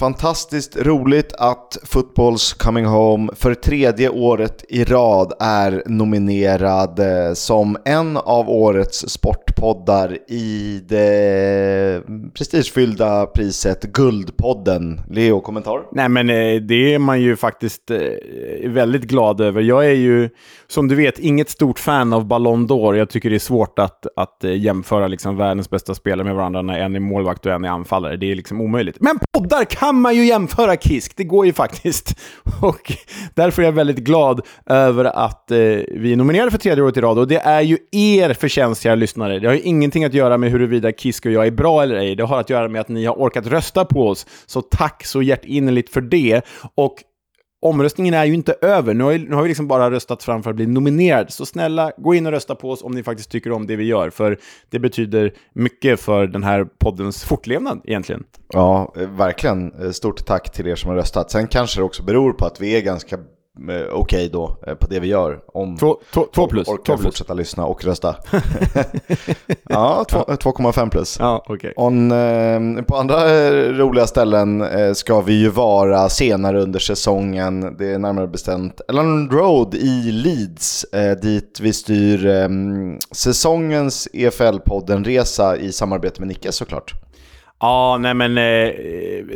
Fantastiskt roligt att Footballs Coming Home för tredje året i rad är nominerad eh, som en av årets sport poddar i det prestigefyllda priset Guldpodden. Leo, kommentar? Nej men eh, det är man ju faktiskt eh, väldigt glad över. Jag är ju, som du vet, inget stort fan av Ballon d'Or. Jag tycker det är svårt att, att eh, jämföra liksom världens bästa spelare med varandra när en är målvakt och en är anfallare. Det är liksom omöjligt. Men poddar kan man ju jämföra Kisk, det går ju faktiskt. Och därför är jag väldigt glad över att vi är nominerade för tredje året i rad. Och det är ju er förtjänst, kära lyssnare. Det har ju ingenting att göra med huruvida Kisk och jag är bra eller ej. Det har att göra med att ni har orkat rösta på oss. Så tack så hjärtinnerligt för det. Och omröstningen är ju inte över. Nu har, nu har vi liksom bara röstat fram för att bli nominerad. Så snälla, gå in och rösta på oss om ni faktiskt tycker om det vi gör. För det betyder mycket för den här poddens fortlevnad egentligen. Ja, eh, verkligen. Eh, stort tack till er som har röstat. Sen kanske det också beror på att vi är ganska okej okay då eh, på det vi gör. Om två, två, två plus. orkar två fortsätta lyssna och rösta. ja, 2,5 plus. Ja, okay. On, eh, på andra eh, roliga ställen eh, ska vi ju vara senare under säsongen. Det är närmare bestämt Ellen Road i Leeds eh, dit vi styr ehm, säsongens EFL-podden-resa i samarbete med Nicke såklart. Ja, nej men eh,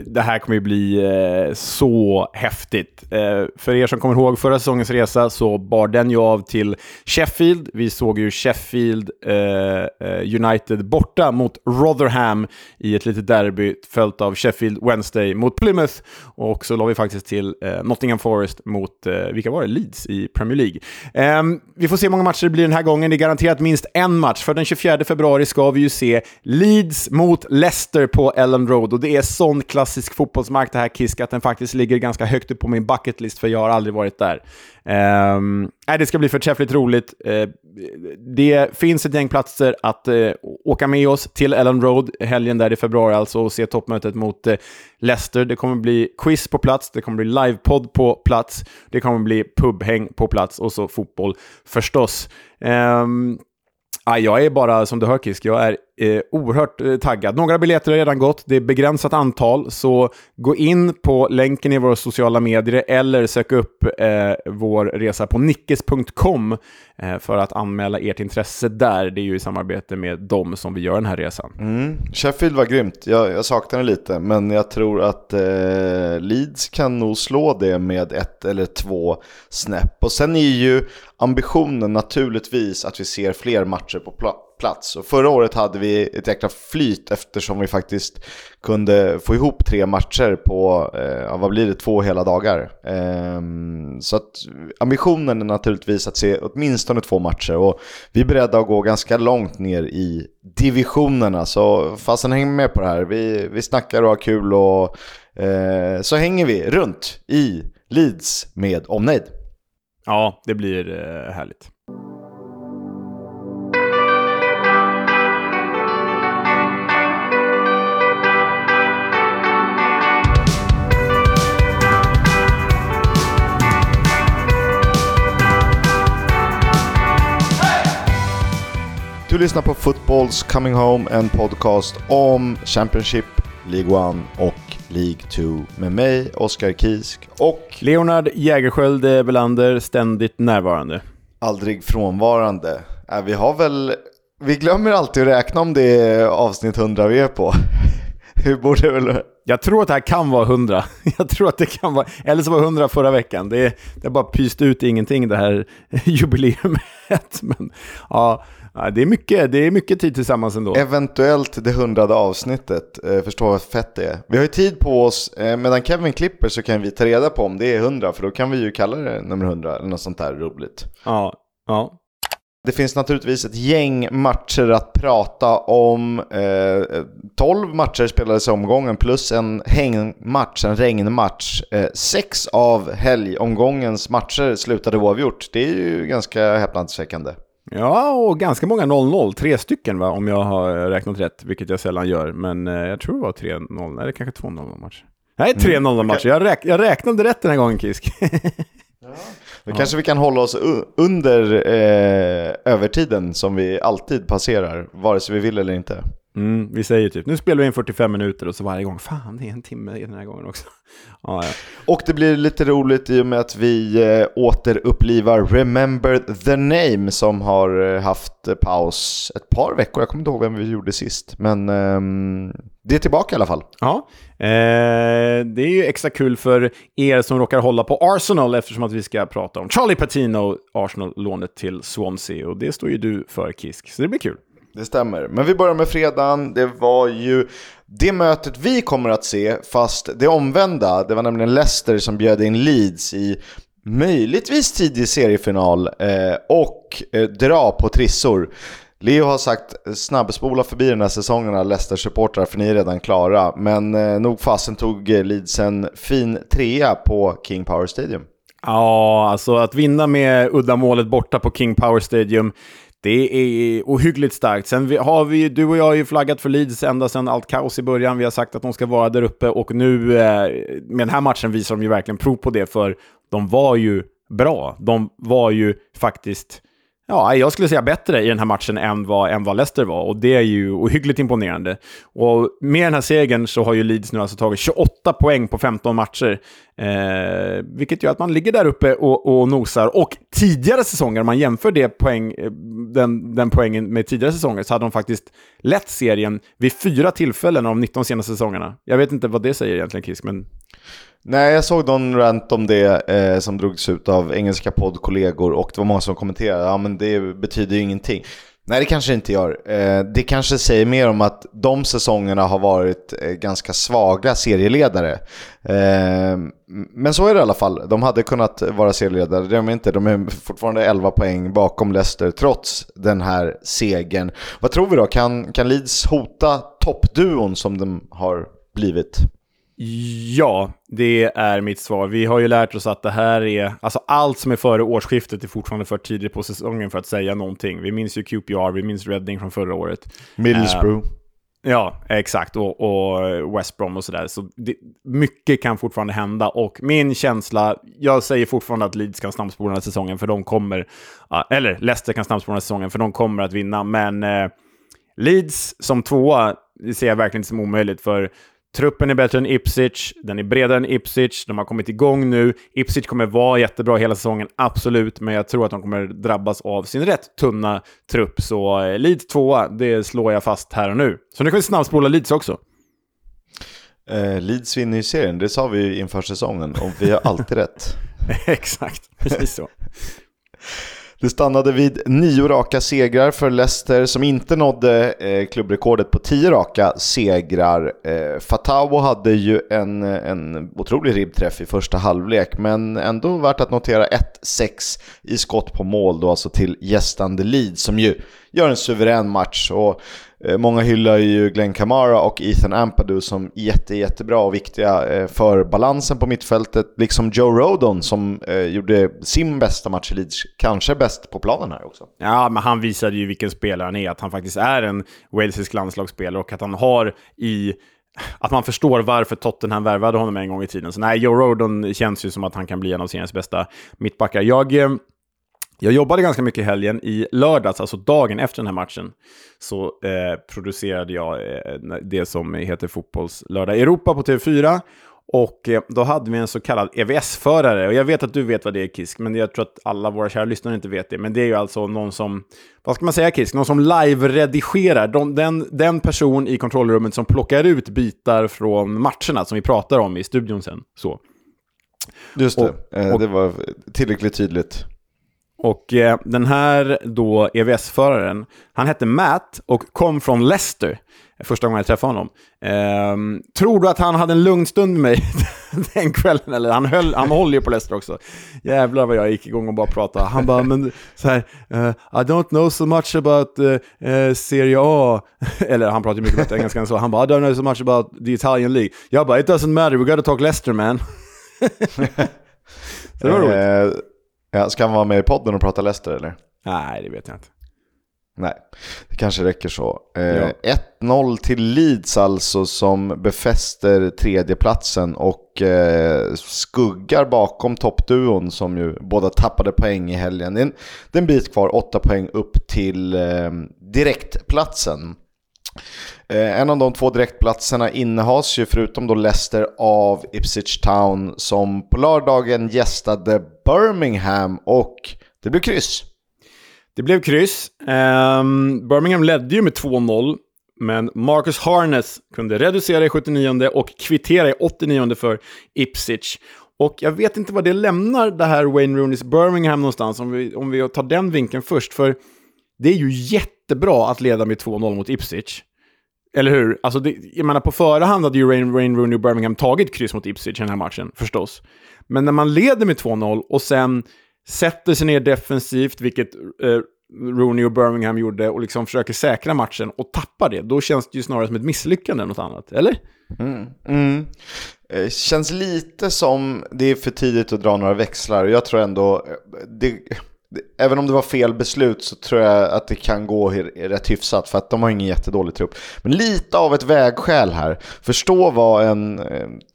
det här kommer ju bli eh, så häftigt. Eh, för er som kommer ihåg förra säsongens resa så bar den ju av till Sheffield. Vi såg ju Sheffield eh, eh United borta mot Rotherham i ett litet derby följt av Sheffield Wednesday mot Plymouth. Och så la vi faktiskt till eh, Nottingham Forest mot, eh, vilka var det? Leeds i Premier League. Ehm, vi får se hur många matcher det blir den här gången. Det är garanterat minst en match. För den 24 februari ska vi ju se Leeds mot Leicester på Ellen Road. Och det är sån klassisk fotbollsmark det här Kisk, att den faktiskt ligger ganska högt upp på min bucketlist, för jag har aldrig varit där. Um, nej, det ska bli förträffligt roligt. Uh, det finns ett gäng platser att uh, åka med oss till Ellen Road helgen där i februari alltså och se toppmötet mot uh, Leicester. Det kommer bli quiz på plats, det kommer bli livepodd på plats, det kommer bli pubhäng på plats och så fotboll förstås. Um, jag är bara, som du hör Kisk, jag är eh, oerhört eh, taggad. Några biljetter har redan gått, det är begränsat antal, så gå in på länken i våra sociala medier eller sök upp eh, vår resa på nickes.com eh, för att anmäla ert intresse där. Det är ju i samarbete med dem som vi gör den här resan. Mm. Sheffield var grymt, jag, jag saknar det lite, men jag tror att eh, Leeds kan nog slå det med ett eller två snäpp. Och sen är ju ambitionen naturligtvis att vi ser fler matcher på plats plats. Och förra året hade vi ett jäkla flyt eftersom vi faktiskt kunde få ihop tre matcher på, eh, vad blir det, två hela dagar. Eh, så att ambitionen är naturligtvis att se åtminstone två matcher och vi är beredda att gå ganska långt ner i divisionerna. Så fasen häng med på det här. Vi, vi snackar och har kul och eh, så hänger vi runt i Leeds med omnejd. Ja, det blir eh, härligt. Du lyssnar på Footballs Coming Home, en podcast om Championship, League 1 och League 2 med mig, Oskar Kisk och Leonard Jägerskiöld Belander, ständigt närvarande. Aldrig frånvarande. Äh, vi har väl, vi glömmer alltid att räkna om det är avsnitt 100 vi är på. Hur borde väl... Jag tror att det här kan vara 100. Jag tror att det kan vara... Eller så var 100 förra veckan. Det, det har bara pyst ut ingenting det här jubileumet. Men ja, Ja, det, är mycket, det är mycket tid tillsammans ändå. Eventuellt det hundrade avsnittet. Eh, förstå vad fett det är. Vi har ju tid på oss. Eh, medan Kevin klipper så kan vi ta reda på om det är 100. För då kan vi ju kalla det nummer 100 eller något sånt där roligt. Ja, ja. Det finns naturligtvis ett gäng matcher att prata om. Eh, 12 matcher spelades i omgången plus en hängmatch, en regnmatch. Eh, sex av helgomgångens matcher slutade oavgjort. Det är ju ganska häpnadsväckande. Ja, och ganska många 0-0. Tre stycken va, om jag har räknat rätt, vilket jag sällan gör. Men eh, jag tror det var 3-0, eller kanske 2-0 matcher. Nej, 3-0 mm. matcher. Jag, räk jag räknade rätt den här gången, Kisk. ja. Då ja. kanske vi kan hålla oss under eh, övertiden som vi alltid passerar, vare sig vi vill eller inte. Mm, vi säger typ, nu spelar vi in 45 minuter och så varje gång, fan det är en timme den här gången också. ja, ja. Och det blir lite roligt i och med att vi eh, återupplivar Remember the Name som har eh, haft eh, paus ett par veckor. Jag kommer inte ihåg vem vi gjorde sist, men eh, det är tillbaka i alla fall. Ja, eh, det är ju extra kul för er som råkar hålla på Arsenal eftersom att vi ska prata om Charlie Patino, Arsenal-lånet till Swansea. Och det står ju du för Kisk, så det blir kul. Det stämmer. Men vi börjar med fredagen. Det var ju det mötet vi kommer att se, fast det omvända. Det var nämligen Leicester som bjöd in Leeds i möjligtvis tidig seriefinal eh, och eh, dra på trissor. Leo har sagt snabbspola förbi den här säsongen av Leicester-supportrar för ni är redan klara. Men eh, nog fasen tog Leeds en fin trea på King Power Stadium. Ja, alltså att vinna med uddamålet borta på King Power Stadium det är ohyggligt starkt. Sen har vi, du och jag har ju flaggat för Leeds ända sedan allt kaos i början. Vi har sagt att de ska vara där uppe och nu eh, med den här matchen visar de ju verkligen prov på det, för de var ju bra. De var ju faktiskt Ja, jag skulle säga bättre i den här matchen än vad, än vad Leicester var och det är ju ohyggligt imponerande. Och med den här segern så har ju Leeds nu alltså tagit 28 poäng på 15 matcher, eh, vilket gör att man ligger där uppe och, och nosar. Och tidigare säsonger, om man jämför det poäng, eh, den, den poängen med tidigare säsonger, så hade de faktiskt lett serien vid fyra tillfällen av de 19 senaste säsongerna. Jag vet inte vad det säger egentligen, Kisk, men... Nej, jag såg någon rant om det eh, som drogs ut av engelska poddkollegor och det var många som kommenterade, ja men det betyder ju ingenting. Nej, det kanske det inte gör. Eh, det kanske säger mer om att de säsongerna har varit eh, ganska svaga serieledare. Eh, men så är det i alla fall. De hade kunnat vara serieledare, Det är de inte. De är fortfarande 11 poäng bakom Leicester trots den här segern. Vad tror vi då? Kan, kan Leeds hota toppduon som de har blivit? Ja, det är mitt svar. Vi har ju lärt oss att det här är, alltså allt som är före årsskiftet är fortfarande för tidigt på säsongen för att säga någonting. Vi minns ju QPR, vi minns Reading från förra året. Middlesbrough. Uh, ja, exakt. Och, och West Brom och sådär. Så det, mycket kan fortfarande hända. Och min känsla, jag säger fortfarande att Leeds kan snabbspola den här säsongen, för de kommer, uh, eller Leicester kan snabbspola den här säsongen, för de kommer att vinna. Men uh, Leeds som tvåa, det ser jag verkligen inte som omöjligt, för Truppen är bättre än Ipswich, den är bredare än Ipswich, de har kommit igång nu. Ipswich kommer vara jättebra hela säsongen, absolut, men jag tror att de kommer drabbas av sin rätt tunna trupp. Så eh, Leeds 2, det slår jag fast här och nu. Så nu kan vi snabbspola Leeds också. Eh, Leeds vinner ju serien, det sa vi inför säsongen, och vi har alltid rätt. Exakt, precis så. Det stannade vid nio raka segrar för Leicester som inte nådde eh, klubbrekordet på tio raka segrar. Eh, Fatawo hade ju en, en otrolig ribbträff i första halvlek men ändå värt att notera 1-6 i skott på mål då alltså till gästande Leeds som ju gör en suverän match. Och eh, många hyllar ju Glenn Kamara och Ethan Ampadu som jätte, jättebra och viktiga eh, för balansen på mittfältet. Liksom Joe Rodon som eh, gjorde sin bästa match i Leeds, kanske bäst på planen här också. Ja, men han visade ju vilken spelare han är, att han faktiskt är en walesisk landslagsspelare och att han har i att man förstår varför Tottenham värvade honom en gång i tiden. Så nej, Joe Rodon känns ju som att han kan bli en av seriens bästa mittbackar. Jag jag jobbade ganska mycket i helgen. I lördags, alltså dagen efter den här matchen, så eh, producerade jag eh, det som heter Fotbollslördag Europa på TV4. Och eh, då hade vi en så kallad EVS-förare. Och jag vet att du vet vad det är, Kisk, men jag tror att alla våra kära lyssnare inte vet det. Men det är ju alltså någon som, vad ska man säga, Kisk? Någon som live-redigerar. De, den, den person i kontrollrummet som plockar ut bitar från matcherna som vi pratar om i studion sen. Så. Just det, och, eh, och, det var tillräckligt tydligt. Och eh, den här då EVS-föraren, han hette Matt och kom från Leicester. Första gången jag träffade honom. Eh, tror du att han hade en lugn stund med mig den kvällen? Eller han, höll, han håller ju på Leicester också. Jävlar vad jag gick igång och bara pratade. Han bara, men så här, uh, I don't know so much about uh, uh, Serie A. Eller han pratar ju mycket bättre engelska än så. Han bara, I don't know so much about the Italian League. Jag bara, it doesn't matter, we gotta talk Leicester man. så det var roligt. Ja, ska han vara med i podden och prata Leicester eller? Nej, det vet jag inte. Nej, det kanske räcker så. Eh, ja. 1-0 till Leeds alltså som befäster tredjeplatsen och eh, skuggar bakom toppduon som ju båda tappade poäng i helgen. Det är en, det är en bit kvar, 8 poäng upp till eh, direktplatsen. Eh, en av de två direktplatserna innehas ju förutom då Leicester av Ipswich Town som på lördagen gästade Birmingham och det blev kryss. Det blev kryss. Um, Birmingham ledde ju med 2-0, men Marcus Harness kunde reducera i 79 och kvittera i 89 för Ipswich. Och jag vet inte vad det lämnar det här Wayne Rooneys Birmingham någonstans, om vi, om vi tar den vinkeln först. För det är ju jättebra att leda med 2-0 mot Ipswich. Eller hur? Alltså det, jag menar, på förhand hade ju Rain, Rain Rooney och Birmingham tagit kryss mot Ipswich i den här matchen, förstås. Men när man leder med 2-0 och sen sätter sig ner defensivt, vilket eh, Rooney och Birmingham gjorde, och liksom försöker säkra matchen och tappar det, då känns det ju snarare som ett misslyckande än något annat, eller? Mm. Mm. Eh, känns lite som det är för tidigt att dra några växlar. Jag tror ändå, eh, det, även om det var fel beslut så tror jag att det kan gå rätt hyfsat för att de har ingen jättedålig trupp. Men lite av ett vägskäl här. Förstå vad en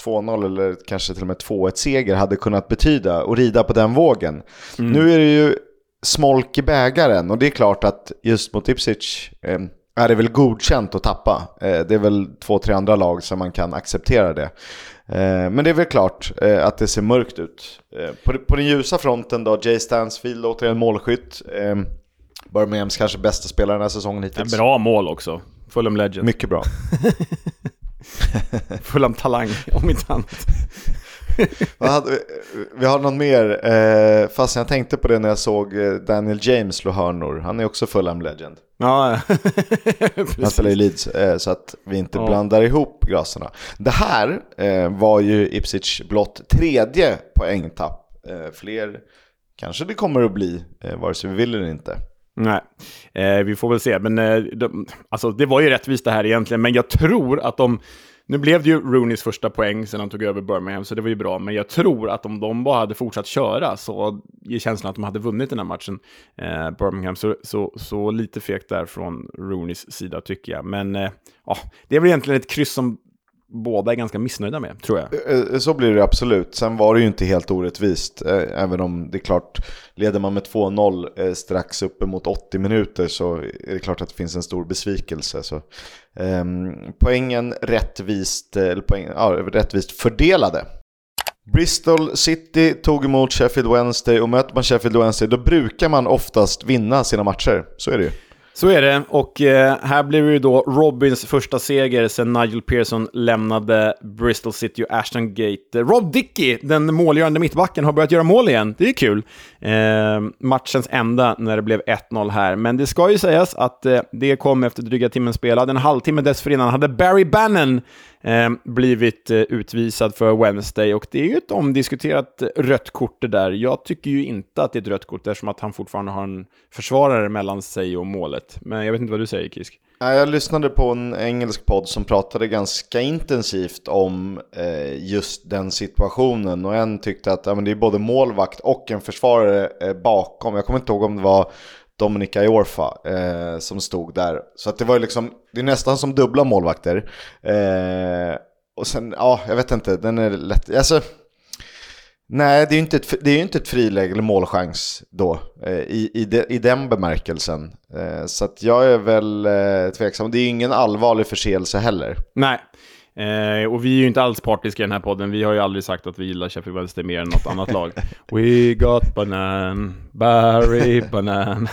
2-0 eller kanske till och med 2-1-seger hade kunnat betyda och rida på den vågen. Mm. Nu är det ju smolk i bägaren och det är klart att just mot Ipswich eh, är det väl godkänt att tappa. Eh, det är väl två, tre andra lag som man kan acceptera det. Eh, men det är väl klart eh, att det ser mörkt ut. Eh, på, på den ljusa fronten då, Jay Stansfield, återigen målskytt. Birminghams kanske bästa spelare den här säsongen hittills. En bra mål också. Fulham Legend. Mycket bra. Fulham Talang, om inte annat. vi har någon mer, eh, fast jag tänkte på det när jag såg Daniel James slå hörnor. Han är också Fulham Legend. Ja, Han spelar i Leeds, eh, så att vi inte ja. blandar ihop graserna. Det här eh, var ju Ipswich blott tredje poängtapp. Eh, fler kanske det kommer att bli, vare sig vi vill eller inte. Nej, eh, vi får väl se. Men eh, de, alltså, det var ju rättvist det här egentligen, men jag tror att de nu blev det ju Rooneys första poäng sedan han tog över Birmingham, så det var ju bra. Men jag tror att om de bara hade fortsatt köra så ger känslan att de hade vunnit den här matchen, eh, Birmingham. Så, så, så lite fegt där från Rooneys sida tycker jag. Men eh, ja, det är väl egentligen ett kryss som båda är ganska missnöjda med, tror jag. Eh, eh, så blir det absolut. Sen var det ju inte helt orättvist. Eh, även om det är klart, leder man med 2-0 strax uppemot 80 minuter så är det klart att det finns en stor besvikelse. Så, eh, poängen rättvist, eller poäng, ja, rättvist fördelade. Bristol City tog emot Sheffield Wednesday och möter man Sheffield Wednesday då brukar man oftast vinna sina matcher. Så är det ju. Så är det, och eh, här blir det ju då Robins första seger sen Nigel Pearson lämnade Bristol City och Ashton Gate. Eh, Rob Dickey, den målgörande mittbacken, har börjat göra mål igen. Det är kul. Eh, matchens enda när det blev 1-0 här. Men det ska ju sägas att eh, det kom efter dryga timmen spelad. En halvtimme dessförinnan hade Barry Bannon Ehm, blivit eh, utvisad för Wednesday och det är ju ett omdiskuterat rött kort det där. Jag tycker ju inte att det är ett rött kort eftersom att han fortfarande har en försvarare mellan sig och målet. Men jag vet inte vad du säger Kisk. Jag lyssnade på en engelsk podd som pratade ganska intensivt om eh, just den situationen och en tyckte att ja, men det är både målvakt och en försvarare eh, bakom. Jag kommer inte ihåg om det var Dominic Iorfa eh, som stod där. Så att det var liksom, det är nästan som dubbla målvakter. Eh, och sen, ja, jag vet inte, den är lätt, alltså Nej, det är ju inte ett, det är inte ett friläge eller målchans då eh, i, i, de, i den bemärkelsen. Eh, så att jag är väl eh, tveksam. Det är ju ingen allvarlig förseelse heller. Nej, Eh, och vi är ju inte alls partiska i den här podden. Vi har ju aldrig sagt att vi gillar Sheffield Wednesday mer än något annat lag. We got banan, Barry banan.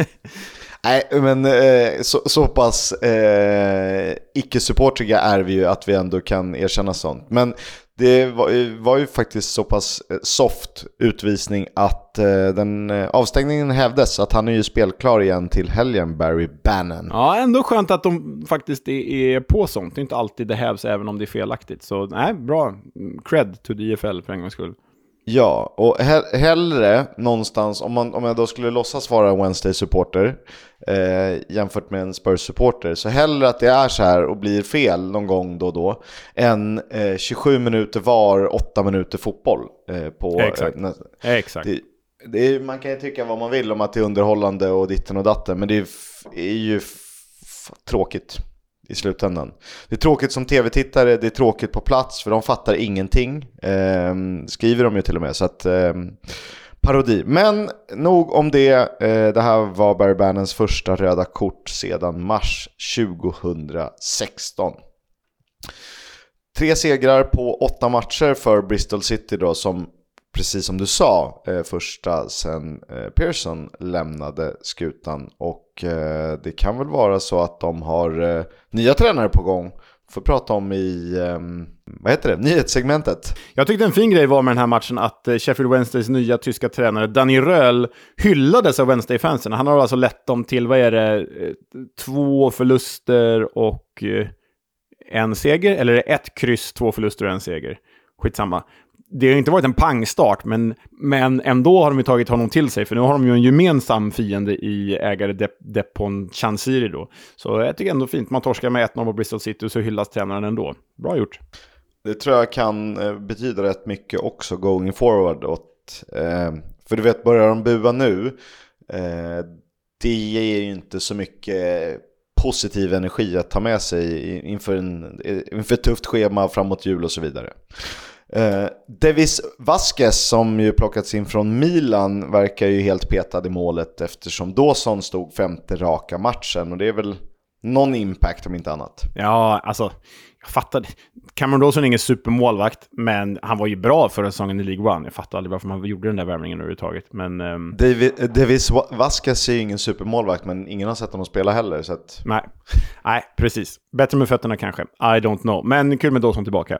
Nej, men eh, så, så pass eh, icke-supportriga är vi ju att vi ändå kan erkänna sånt. Men det var, var, ju faktiskt så pass eh, soft utvisning att eh, den eh, avstängningen hävdes. Att han är ju spelklar igen till helgen, Barry Bannon. Ja, ändå skönt att de faktiskt är på sånt. Det är inte alltid det hävs även om det är felaktigt. Så nej, bra. Cred to DFL för en gångs skull. Ja, och he hellre någonstans, om, man, om jag då skulle låtsas vara en Wednesday-supporter eh, jämfört med en Spurs-supporter, så hellre att det är så här och blir fel någon gång då och då, än eh, 27 minuter var, 8 minuter fotboll. Eh, på, Exakt. Eh, Exakt. Det, det är, man kan ju tycka vad man vill om att det är underhållande och ditten och datten, men det är, är ju tråkigt i slutändan. Det är tråkigt som tv-tittare, det är tråkigt på plats för de fattar ingenting. Eh, skriver de ju till och med. Så att, eh, parodi. Men nog om det. Eh, det här var Barry Bannons första röda kort sedan mars 2016. Tre segrar på åtta matcher för Bristol City då som precis som du sa, eh, första sen eh, Pearson lämnade skutan. Och eh, det kan väl vara så att de har eh, nya tränare på gång. Får prata om i, ehm, vad heter det, nyhetssegmentet. Jag tyckte en fin grej var med den här matchen att eh, Sheffield Wednesdays nya tyska tränare Danny Röhl hyllades av Wednesday-fansen. Han har alltså lett dem till, vad är det, eh, två förluster och eh, en seger? Eller är det ett kryss, två förluster och en seger? Skitsamma det har inte varit en pangstart, men, men ändå har de ju tagit honom till sig, för nu har de ju en gemensam fiende i ägare De Depon Chansiri då. Så jag tycker ändå fint, man torskar med 1-0 på Bristol City och så hyllas tränaren ändå. Bra gjort. Det tror jag kan eh, betyda rätt mycket också going forward. Åt, eh, för du vet, börjar de bua nu, eh, det ger ju inte så mycket positiv energi att ta med sig inför, en, eh, inför ett tufft schema framåt jul och så vidare. Eh, Davis Vasquez som ju plockats in från Milan verkar ju helt petad i målet eftersom Dawson stod femte raka matchen och det är väl någon impact om inte annat. Ja, alltså jag fattar. Cameron Dawson är ingen supermålvakt, men han var ju bra förra säsongen i League One. Jag fattar aldrig varför man gjorde den där värvningen överhuvudtaget. Men, um... David, Davis Vasquez är ju ingen supermålvakt, men ingen har sett honom spela heller. Så att... Nej. Nej, precis. Bättre med fötterna kanske. I don't know. Men kul med Dawson tillbaka.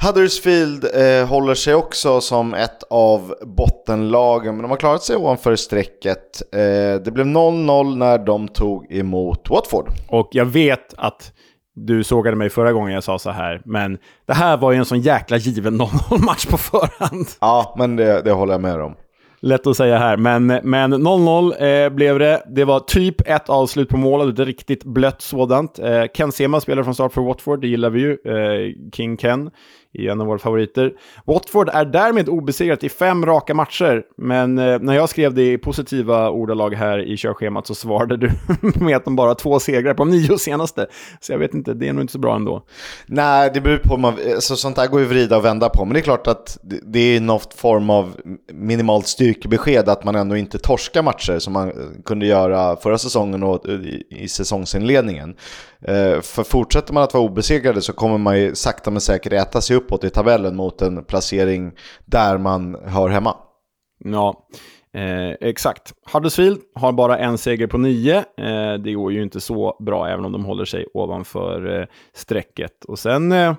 Huddersfield eh, håller sig också som ett av bottenlagen, men de har klarat sig ovanför strecket. Eh, det blev 0-0 när de tog emot Watford. Och jag vet att du sågade mig förra gången jag sa så här, men det här var ju en sån jäkla given 0-0-match på förhand. Ja, men det, det håller jag med om. Lätt att säga här, men 0-0 eh, blev det. Det var typ ett avslut på målet, ett riktigt blött sådant. Eh, Ken Sema spelar från start för Watford, det gillar vi ju. Eh, King Ken är en av våra favoriter. Watford är därmed obesegrat i fem raka matcher, men eh, när jag skrev det i positiva ordalag här i körschemat så svarade du med att de bara har två segrar på de nio senaste. Så jag vet inte, det är nog inte så bra ändå. Nej, det beror på, man, alltså, sånt där går ju att vrida och vända på, men det är klart att det är något form av minimalt styrkebesked att man ändå inte torskar matcher som man kunde göra förra säsongen och eh, i, i säsongsinledningen. Eh, för fortsätter man att vara obesegrade så kommer man ju sakta men säkert äta sig uppåt i tabellen mot en placering där man hör hemma. Ja, eh, exakt. Huddersfield har bara en seger på nio. Eh, det går ju inte så bra även om de håller sig ovanför eh, strecket. Och sen eh,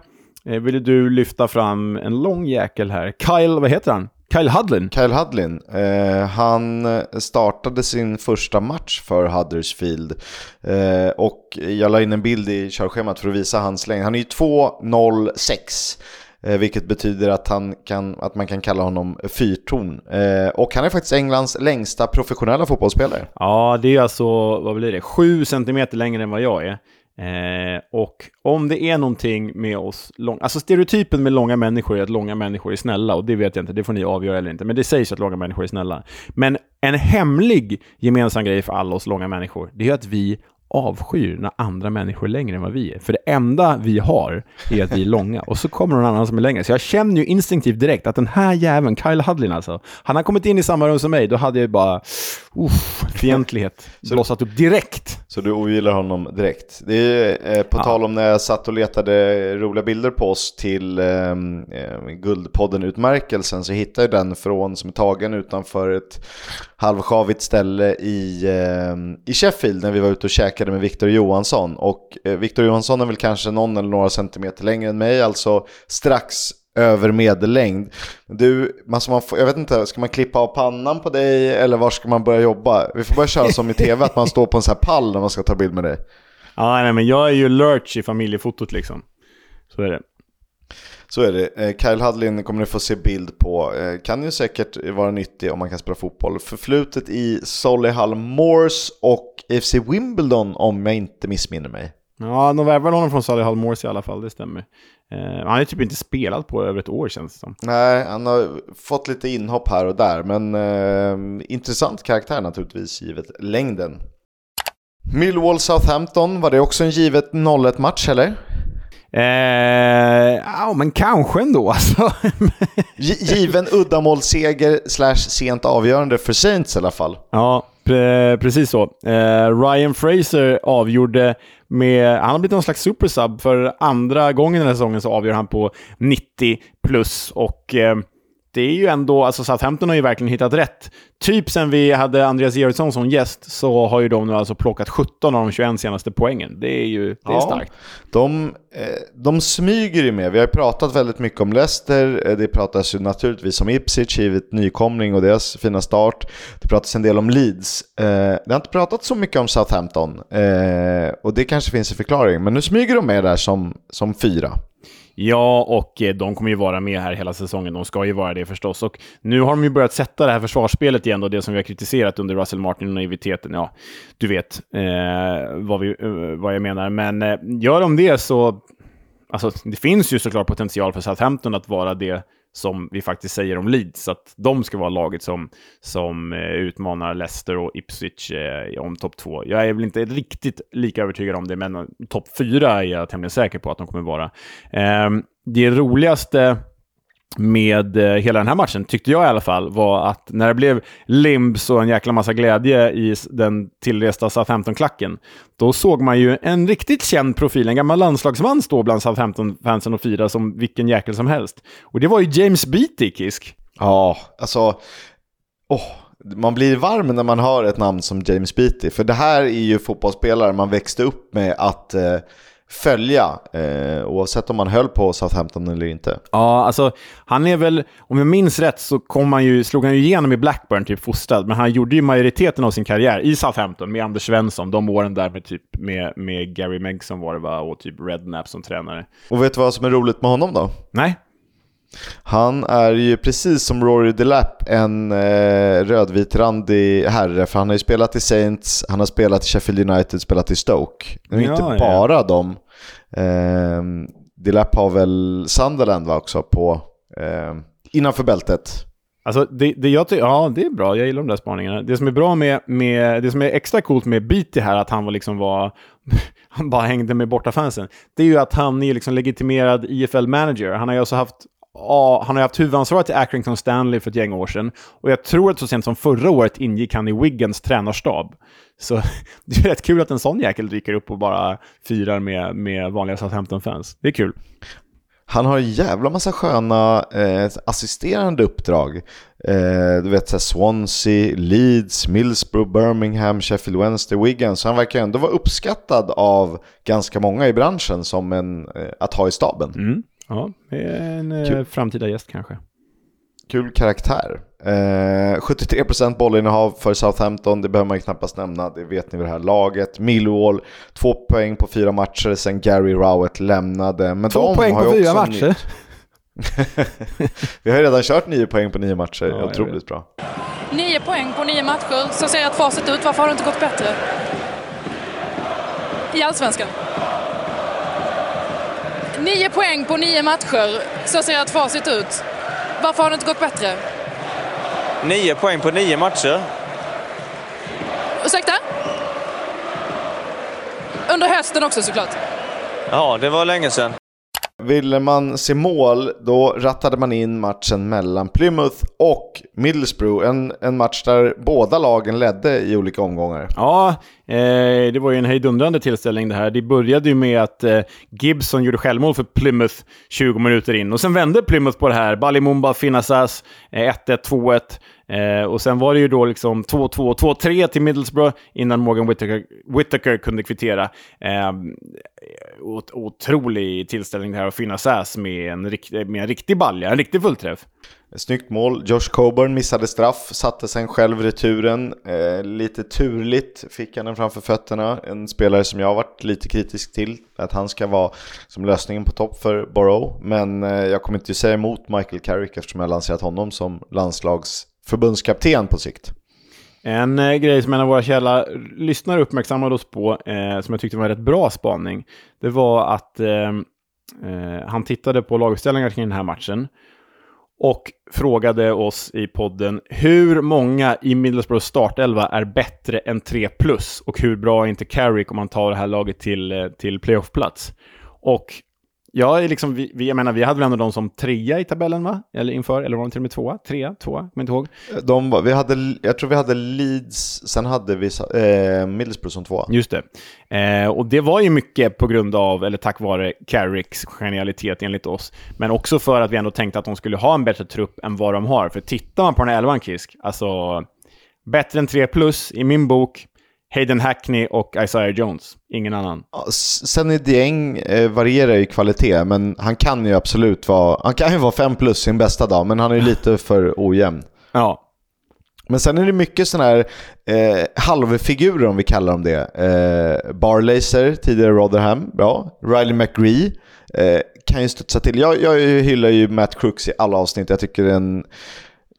eh ville du lyfta fram en lång jäkel här. Kyle, vad heter han? Kyle Hudlin. Kyle Hudlin. Eh, han startade sin första match för Huddersfield. Eh, och jag la in en bild i körschemat för att visa hans längd. Han är ju 2,06. Eh, vilket betyder att, han kan, att man kan kalla honom fyrtorn. Eh, och han är faktiskt Englands längsta professionella fotbollsspelare. Ja, det är alltså, vad blir det, sju centimeter längre än vad jag är. Eh, och om det är någonting med oss, lång, alltså stereotypen med långa människor är att långa människor är snälla, och det vet jag inte, det får ni avgöra eller inte, men det sägs att långa människor är snälla. Men en hemlig gemensam grej för alla oss långa människor, det är att vi avskyr när andra människor är längre än vad vi är. För det enda vi har är att vi är långa. Och så kommer någon annan som är längre. Så jag känner ju instinktivt direkt att den här jäveln, Kyle Hudlin alltså, han har kommit in i samma rum som mig, då hade jag bara, uff, fientlighet blossat upp direkt. Så du ogillar honom direkt? Det är eh, på ja. tal om när jag satt och letade roliga bilder på oss till ehm, eh, Guldpodden-utmärkelsen så hittade jag den från, som är tagen utanför ett halvsjavigt ställe i, eh, i Sheffield när vi var ute och käkade med Victor Johansson. Och eh, Victor Johansson är väl kanske någon eller några centimeter längre än mig, alltså strax över medellängd. Du, alltså man får, jag vet inte, ska man klippa av pannan på dig eller var ska man börja jobba? Vi får börja köra som i tv, att man står på en sån här pall när man ska ta bild med dig. Ja, nej, men jag är ju lurch i familjefotot liksom. Så är det. Så är det. Eh, Kyle Hudlin kommer ni få se bild på. Eh, kan ju säkert vara nyttig om man kan spela fotboll. Förflutet i Solihull Moors och FC Wimbledon om jag inte missminner mig. Ja, de värvade honom från Solihull Moors i alla fall, det stämmer. Eh, han har typ inte spelat på över ett år känns det som. Nej, han har fått lite inhopp här och där, men eh, intressant karaktär naturligtvis givet längden. Millwall Southampton, var det också en givet 0-1 match eller? Eh, ja, men kanske ändå alltså. Given uddamålsseger slash sent avgörande för Saints i alla fall. Ja, pre precis så. Eh, Ryan Fraser avgjorde med, han har blivit någon slags supersub. För andra gången den här säsongen så avgör han på 90 plus och eh, det är ju ändå, alltså Southampton har ju verkligen hittat rätt. Typ sen vi hade Andreas Georgsson som gäst så har ju de nu alltså plockat 17 av de 21 senaste poängen. Det är ju det är ja, starkt. De, eh, de smyger ju med. Vi har ju pratat väldigt mycket om Leicester. Eh, det pratas ju naturligtvis om Ipswich, givet nykomling och deras fina start. Det pratas en del om Leeds. Eh, det har inte pratat så mycket om Southampton. Och det kanske finns en förklaring. Men nu smyger de med där som, som fyra. Ja, och eh, de kommer ju vara med här hela säsongen. De ska ju vara det förstås. Och nu har de ju börjat sätta det här försvarsspelet igen, och det som vi har kritiserat under Russell Martin och naiviteten. Ja, du vet eh, vad, vi, eh, vad jag menar. Men eh, gör de det så... Alltså, det finns ju såklart potential för Southampton att vara det som vi faktiskt säger om Leeds, att de ska vara laget som, som eh, utmanar Leicester och Ipswich eh, om topp två. Jag är väl inte riktigt lika övertygad om det, men eh, topp fyra är jag tämligen säker på att de kommer vara. Eh, det roligaste med eh, hela den här matchen, tyckte jag i alla fall, var att när det blev limbs och en jäkla massa glädje i den tillresta Southampton-klacken, då såg man ju en riktigt känd profil, en gammal landslagsman stå bland Southampton-fansen och fira som vilken jäkel som helst. Och det var ju James Beattie, Kisk. Ja, alltså... Oh, man blir varm när man hör ett namn som James Beattie, för det här är ju fotbollsspelare man växte upp med att eh, följa, eh, oavsett om man höll på Southampton eller inte. Ja, alltså han är väl, om jag minns rätt så kom han ju, slog han ju igenom i Blackburn, typ fostrad, men han gjorde ju majoriteten av sin karriär i Southampton med Anders Svensson, de åren där med, typ, med, med Gary Megson var det va, och typ Redknapp som tränare. Och vet du vad som är roligt med honom då? Nej. Han är ju precis som Rory Delap en eh, rödvitrandig herre, för han har ju spelat i Saints, han har spelat i Sheffield United, spelat i Stoke. Men ja, inte ja. bara dem. Eh, Delap har väl Sunderland va, också på, eh, innanför bältet. Alltså det, det jag ja det är bra, jag gillar de där spaningarna. Det som är bra med, med det som är extra coolt med Beatty här, att han var liksom var, han bara hängde med bortafansen, det är ju att han är liksom legitimerad IFL-manager. Han har ju också haft Ja, han har haft huvudansvaret till Accrington Stanley för ett gäng år sedan. Och jag tror att så sent som förra året ingick han i Wiggins tränarstab. Så det är rätt kul att en sån jäkel dyker upp och bara firar med, med vanliga Southampton-fans. Det är kul. Han har en jävla massa sköna eh, assisterande uppdrag. Eh, du vet så Swansea, Leeds, Middlesbrough, Birmingham, Sheffield Wednesday, Wigan. Så han verkar ändå vara uppskattad av ganska många i branschen som en, eh, att ha i staben. Mm. Ja, en eh, Kul. framtida gäst kanske. Kul karaktär. Eh, 73% bollinnehav för Southampton, det behöver man ju knappast nämna, det vet ni vid det här laget. Millwall, två poäng på fyra matcher sen Gary Rowett lämnade. Men två poäng på fyra matcher? Vi har ju redan kört nio poäng på nio matcher, ja, otroligt bra. Nio poäng på nio matcher, så ser ert facit ut. Varför har det inte gått bättre? I Allsvenskan. Nio poäng på nio matcher. Så ser ert facit ut. Varför har det inte gått bättre? Nio poäng på nio matcher. Ursäkta? Under hösten också såklart. Ja, det var länge sedan. Ville man se mål, då rattade man in matchen mellan Plymouth och Middlesbrough. En, en match där båda lagen ledde i olika omgångar. Ja, eh, det var ju en hejdundrande tillställning det här. Det började ju med att eh, Gibson gjorde självmål för Plymouth 20 minuter in. Och sen vände Plymouth på det här. Balimumba, Finnasas, eh, 1-1, 2-1. Eh, och sen var det ju då liksom 2-2, 2-3 till Middlesbrough innan Morgan Whittaker, Whittaker kunde kvittera. Eh, otrolig tillställning det här att finna Sass med en, med en riktig balja, en riktig fullträff. Snyggt mål. Josh Coburn missade straff, satte sen själv returen. Eh, lite turligt fick han den framför fötterna. En spelare som jag har varit lite kritisk till, att han ska vara som lösningen på topp för Borough. Men eh, jag kommer inte säga emot Michael Carrick eftersom jag lanserat honom som landslags förbundskapten på sikt. En eh, grej som en av våra källa lyssnare uppmärksammade oss på, eh, som jag tyckte var en rätt bra spaning, det var att eh, eh, han tittade på laguppställningar kring den här matchen och frågade oss i podden hur många i Middlesbroughs startelva är bättre än 3 plus och hur bra är inte Carrick om man tar det här laget till, eh, till playoffplats. Och Ja, liksom, vi, vi, jag menar, vi hade väl ändå dem som trea i tabellen, va? Eller inför, eller var de till och med tvåa? Trea? Tvåa? Kommer inte ihåg. De, var- vi hade, jag tror vi hade Leeds, sen hade vi eh, Middlesbrough som tvåa. Just det. Eh, och det var ju mycket på grund av, eller tack vare, Carricks genialitet enligt oss. Men också för att vi ändå tänkte att de skulle ha en bättre trupp än vad de har. För tittar man på den här elvan, Kisk, alltså bättre än 3 plus i min bok, Hayden Hackney och Isaiah Jones. Ingen annan. Ja, Sen är Dieng eh, varierar i kvalitet, men han kan ju absolut vara, han kan ju vara 5 plus sin bästa dag, men han är ju lite för ojämn. Ja, Men sen är det mycket sådana här eh, halvfigurer om vi kallar dem det. Eh, Barlaser, tidigare Rotherham, bra. Riley McGree eh, kan ju studsa till. Jag, jag hyllar ju Matt Crooks i alla avsnitt. Jag tycker en...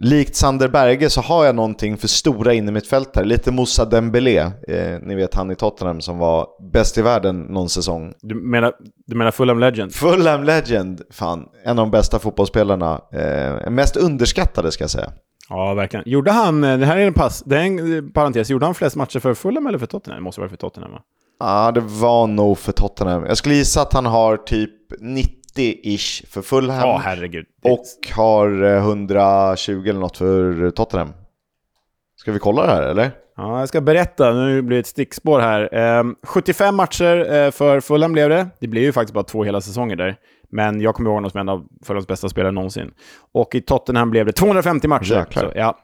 Likt Sander Berge så har jag någonting för stora innermittfältare. Lite Moussa Dembélé, eh, ni vet han i Tottenham som var bäst i världen någon säsong. du menar, du menar Fulham Legend? Fulham Legend, fan, en av de bästa fotbollsspelarna. Eh, mest underskattade ska jag säga. Ja, verkligen. Gjorde han, eh, det här är en pass, det är en eh, parentes, gjorde han flest matcher för Fulham eller för Tottenham? Det måste vara för Tottenham, va? Ja, det var nog för Tottenham. Jag skulle gissa att han har typ 90-ish för Fulham. Ja, herregud. och har eh, 120 eller något för Tottenham. Ska vi kolla det här eller? Ja, jag ska berätta. Nu blir det ett stickspår här. Ehm, 75 matcher eh, för Fulham blev det. Det blev ju faktiskt bara två hela säsonger där. Men jag kommer ihåg honom som en av Fulhams bästa spelare någonsin. Och i Tottenham blev det 250 matcher. Jäklar. Så, ja,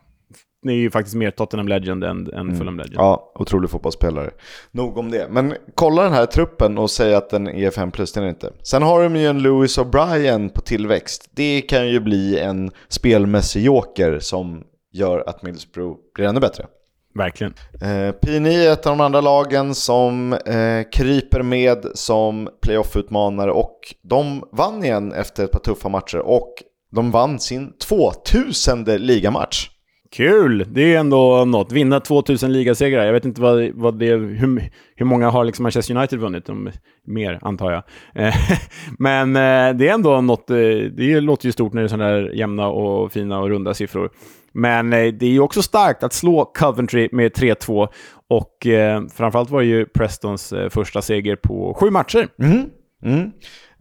är ju faktiskt mer Tottenham Legend än, än Fulham Legend. Ja, otrolig fotbollsspelare. Nog om det. Men kolla den här truppen och säg att den är 5 plus, den är inte. Sen har de ju en Lewis O'Brien på tillväxt. Det kan ju bli en spelmässig joker som gör att Middlesbrough blir ännu bättre. Verkligen. Eh, PNI är ett av de andra lagen som eh, kryper med som playoff-utmanare och de vann igen efter ett par tuffa matcher och de vann sin 2000 ligamatch. Kul! Det är ändå något. Vinna 2000 ligasegrar. Jag vet inte vad, vad det, hur, hur många har liksom Manchester United vunnit? De, mer, antar jag. Eh, men eh, det är ändå något. Eh, det låter ju stort när det är sådana här jämna och fina och runda siffror. Men det är ju också starkt att slå Coventry med 3-2. Och framförallt var det ju Prestons första seger på sju matcher. Mm.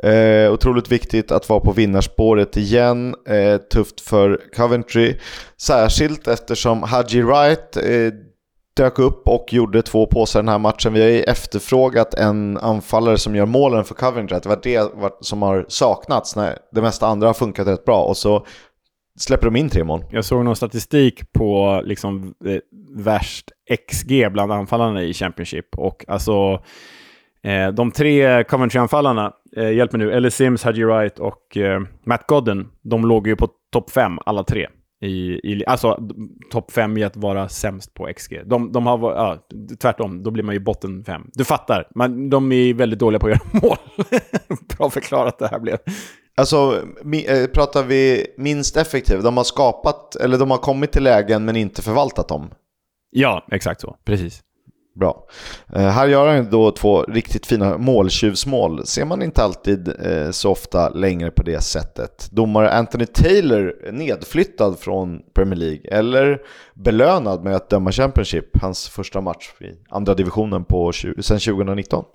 Eh, otroligt viktigt att vara på vinnarspåret igen. Eh, tufft för Coventry. Särskilt eftersom Haji Wright eh, dök upp och gjorde två påsar den här matchen. Vi har ju efterfrågat en anfallare som gör målen för Coventry. Det var det som har saknats när det mesta andra har funkat rätt bra. Och så släpper de in tre mål. Jag såg någon statistik på liksom eh, värst XG bland anfallarna i Championship. Och alltså, eh, de tre Coventry-anfallarna, eh, hjälp mig nu, Ellie Sims, Haji Wright och eh, Matt Godden, de låg ju på topp fem alla tre. I, i, alltså topp fem i att vara sämst på XG. De, de har ja, tvärtom, då blir man ju botten fem. Du fattar, man, de är väldigt dåliga på att göra mål. Bra förklarat det här blev. Alltså, mi, eh, pratar vi minst effektiv? De har skapat, eller de har kommit till lägen men inte förvaltat dem. Ja, exakt så. Precis. Bra. Eh, här gör han då två riktigt fina måltjuvsmål. Ser man inte alltid eh, så ofta längre på det sättet. Domare Anthony Taylor nedflyttad från Premier League eller belönad med att döma Championship, hans första match i andra divisionen på, tju- sedan 2019.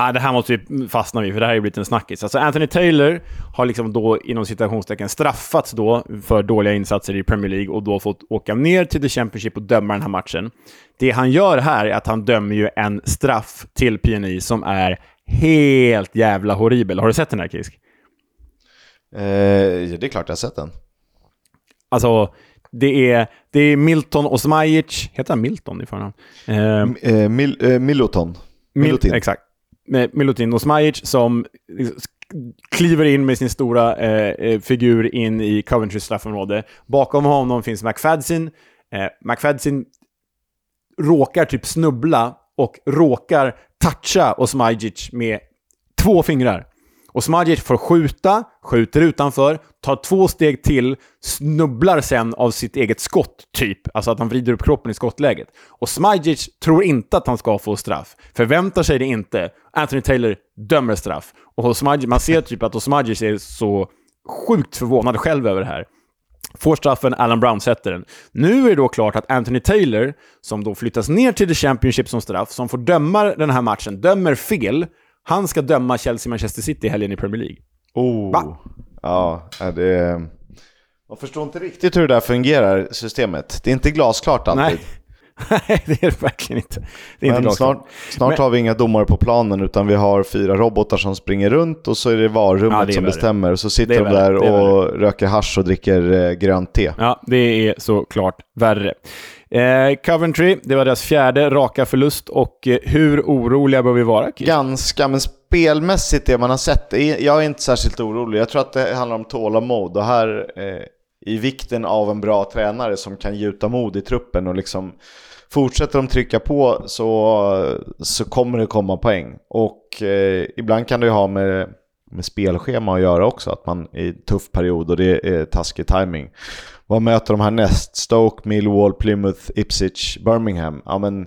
Ah, det här måste vi fastna vid, för det här har ju blivit en snackis. Alltså Anthony Taylor har liksom då inom citationstecken straffats då för dåliga insatser i Premier League och då fått åka ner till The Championship och döma den här matchen. Det han gör här är att han dömer ju en straff till PNI som är helt jävla horribel. Har du sett den här Kisk? Eh, ja, det är klart jag har sett den. Alltså, det är, det är Milton Osmajic, heter han Milton i förnamn? Eh, Eh, Mil, eh. Milutin. Mil, exakt. Med Milutin Osmajic som liksom kliver in med sin stora eh, eh figur in i Coventrys straffområde. Bakom honom finns McFadsin. Eh, McFadsin råkar typ snubbla och råkar toucha Osmajic med två fingrar. Osmajic får skjuta, skjuter utanför, tar två steg till, snubblar sen av sitt eget skott, typ. Alltså att han vrider upp kroppen i skottläget. Osmajic tror inte att han ska få straff. Förväntar sig det inte. Anthony Taylor dömer straff. Och Osmajic, man ser typ att Osmajic är så sjukt förvånad själv över det här. Får straffen, Alan Brown sätter den. Nu är det då klart att Anthony Taylor, som då flyttas ner till The Championship som straff, som får döma den här matchen, dömer fel. Han ska döma Chelsea-Manchester City i helgen i Premier League. Oh. Va? Ja, det... Man förstår inte riktigt hur det där fungerar, systemet. Det är inte glasklart alltid. Nej. Nej, det är det verkligen inte. Det är inte Men glasklart. snart, snart Men- har vi inga domare på planen utan vi har fyra robotar som springer runt och så är det VAR-rummet Ja, det är som värre. bestämmer. Så Det sitter de där och röker hasch och dricker eh, grönt te. Ja, det är såklart värre. Eh, Coventry, det var deras fjärde raka förlust och eh, hur oroliga bör vi vara? Kiss? Ganska, men spelmässigt det man har sett, jag är inte särskilt orolig. Jag tror att det handlar om tålamod och här eh, i vikten av en bra tränare som kan gjuta mod i truppen och liksom fortsätter de trycka på så, så kommer det komma poäng. Och eh, ibland kan det ju ha med, med spelschema att göra också, att man är i en tuff period och det är taskig timing. Vad möter de här näst? Stoke, Millwall, Plymouth, Ipswich, Birmingham. Ja, men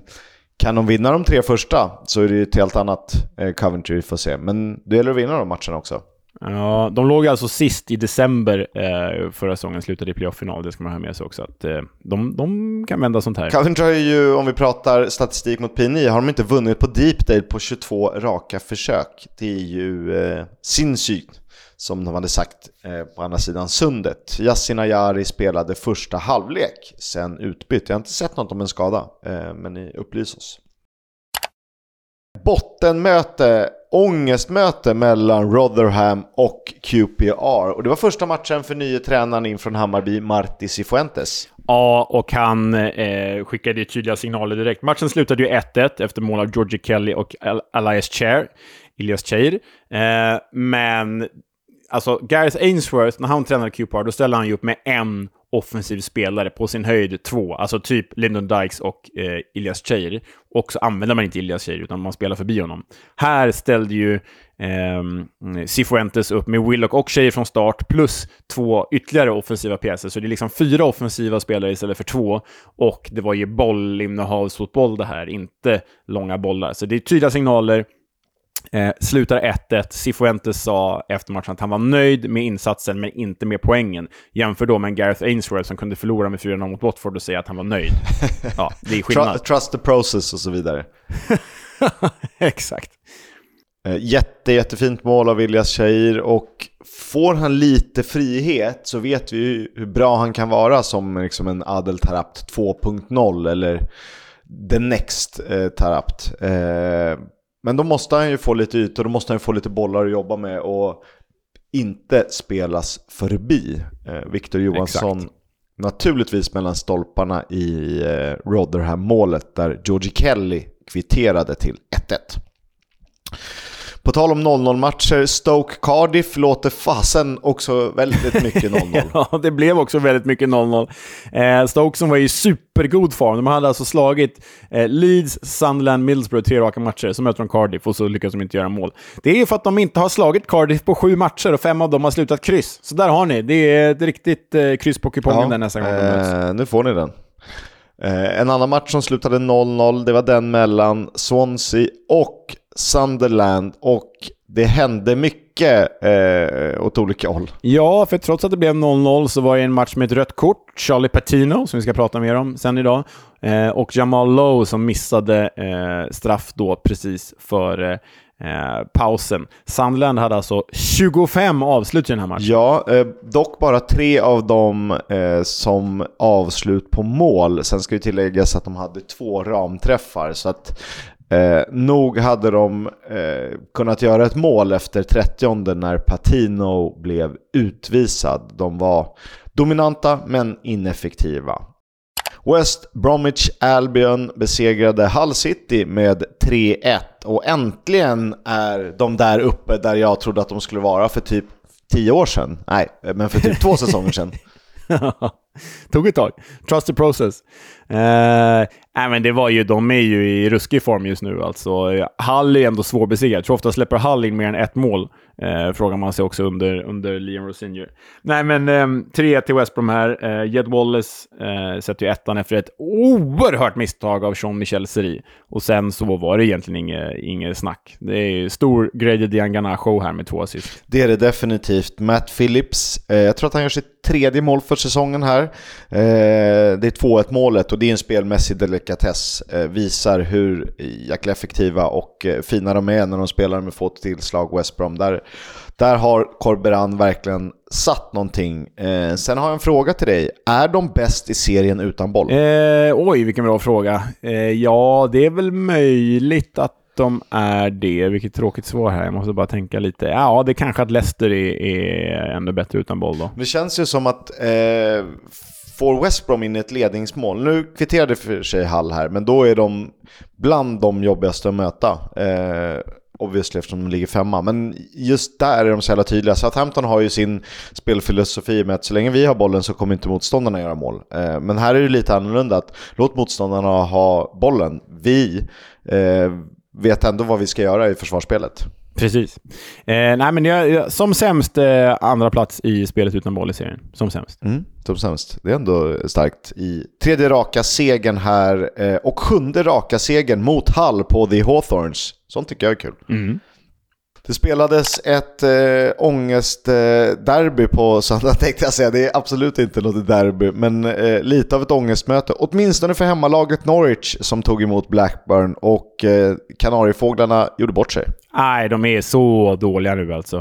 kan de vinna de tre första så är det ju ett helt annat eh, Coventry vi får se. Men det gäller att vinna de matcherna också. Ja, de låg alltså sist i december eh, förra säsongen, slutade i playoff-final. Det ska man ha med sig också. Att, eh, de, de kan vända sånt här. Coventry har ju, om vi pratar statistik mot P9, har de inte vunnit på Deepdale på 22 raka försök. Det är ju eh, sinnssykt, som de hade sagt eh, på andra sidan sundet. Yasin Ayari spelade första halvlek, sen utbytt. Jag har inte sett något om en skada, eh, men ni upplys oss. Bottenmöte, ångestmöte mellan Rotherham och QPR. Och det var första matchen för nye tränaren in från Hammarby, Marti Cifuentes. Ja, och han eh, skickade ju tydliga signaler direkt. Matchen slutade ju 1-1 efter mål av Georgie Kelly och Elias Chair. Ilias Chair. Eh, men alltså Gareth Ainsworth, när han tränade QPR, då ställde han ju upp med en offensiv spelare, på sin höjd två. Alltså typ Lyndon Dykes och eh, Ilias Cheir. Och så använder man inte Ilias Cheir, utan man spelar förbi honom. Här ställde ju eh, Cifuentes upp med Willock och Cheir från start, plus två ytterligare offensiva pjäser. Så det är liksom fyra offensiva spelare istället för två. Och det var ju bollinnehavsfotboll det här, inte långa bollar. Så det är tydliga signaler. Eh, slutar 1-1. Cifuentes sa efter matchen att han var nöjd med insatsen, men inte med poängen. Jämför då med Gareth Ainsworth som kunde förlora med 4-0 mot Watford och säga att han var nöjd. Ja, det är skillnad. Trust the process och så vidare. Exakt. Eh, Jätte, jättefint mål av Ilyas Shahir och får han lite frihet så vet vi ju hur bra han kan vara som liksom en Adel Tarapt 2.0 eller the next eh, Tarapt. Eh, men då måste han ju få lite ytor, då måste han ju få lite bollar att jobba med och inte spelas förbi. Eh, Victor Johansson Exakt. naturligtvis mellan stolparna i eh, Rotherham-målet där Georgie Kelly kvitterade till 1-1. På tal om 0-0-matcher, Stoke Cardiff låter fasen också väldigt mycket 0-0. Ja, det blev också väldigt mycket 0-0. Eh, Stoke som var i supergod form. De hade alltså slagit eh, Leeds, Sunderland, Middlesbrough tre raka matcher. Så möter de Cardiff och så lyckas de inte göra mål. Det är för att de inte har slagit Cardiff på sju matcher och fem av dem har slutat kryss. Så där har ni. Det är ett riktigt eh, kryss på kupongen där nästa gång de möts. nu får ni den. En annan match som slutade 0-0, det var den mellan Swansea och Sunderland och det hände mycket eh, åt olika håll. Ja, för trots att det blev 0-0 så var det en match med ett rött kort. Charlie Patino, som vi ska prata mer om sen idag, eh, och Jamal Lowe som missade eh, straff då precis före eh, pausen. Sunderland hade alltså 25 avslut i den här matchen. Ja, eh, dock bara tre av dem eh, som avslut på mål. Sen ska ju tilläggas att de hade två ramträffar. Så att eh, nog hade de eh, kunnat göra ett mål efter 30 när Patino blev utvisad. De var dominanta men ineffektiva. West Bromwich Albion besegrade Hull City med 3-1 och äntligen är de där uppe där jag trodde att de skulle vara för typ 10 år sedan. Nej, eh, men för typ två säsonger sedan. Tog ett tag. Trust the process. Eh, nej, men det var ju, de är ju i ruskig form just nu. Alltså, Hall Hull är ändå svårbesegrad. Jag tror ofta släpper Hull in mer än ett mål. Eh, frågar man sig också under, under Liam Rosinier. Nej, men eh, 3-1 till West Brom här. Eh, Jed Wallace eh, sätter ju ettan efter ett oerhört misstag av Jean-Michel Seri. Och sen så var det egentligen inget, inget snack. Det är ju stor Grady Diangana-show här med två assist. Det är det definitivt. Matt Phillips, eh, jag tror att han gör sitt tredje mål för säsongen här. Eh, det är 2-1 målet och det är en spelmässig delikatess. Eh, visar hur jäkla effektiva och eh, fina de är när de spelar med få tillslag West Brom. Där, där har Corberan verkligen satt någonting. Eh, sen har jag en fråga till dig. Är de bäst i serien utan boll? Eh, oj, vilken bra fråga. Eh, ja, det är väl möjligt att de är det. Vilket tråkigt svar här. Jag måste bara tänka lite. Ja, det är kanske att Leicester är, är ännu bättre utan boll då. Det känns ju som att eh, får West Brom in ett ledningsmål, nu kvitterade för sig Hall här, men då är de bland de jobbigaste att möta. Eh, obviously eftersom de ligger femma. Men just där är de så jävla tydliga. Southampton har ju sin spelfilosofi med att så länge vi har bollen så kommer inte motståndarna göra mål. Eh, men här är det lite annorlunda. att Låt motståndarna ha bollen. Vi eh, vet ändå vad vi ska göra i försvarsspelet. Precis. Eh, nej, men jag, som sämst eh, andra plats i spelet utan boll i serien. Som sämst. Mm, som sämst. Det är ändå starkt. I tredje raka segern här eh, och sjunde raka segern mot Hall på The Hawthorns. Sånt tycker jag är kul. Mm. Det spelades ett äh, ångestderby äh, på söndag tänkte jag säga. Det är absolut inte något derby, men äh, lite av ett ångestmöte. Åtminstone för hemmalaget Norwich som tog emot Blackburn och äh, Kanariefåglarna gjorde bort sig. Nej, de är så dåliga nu alltså.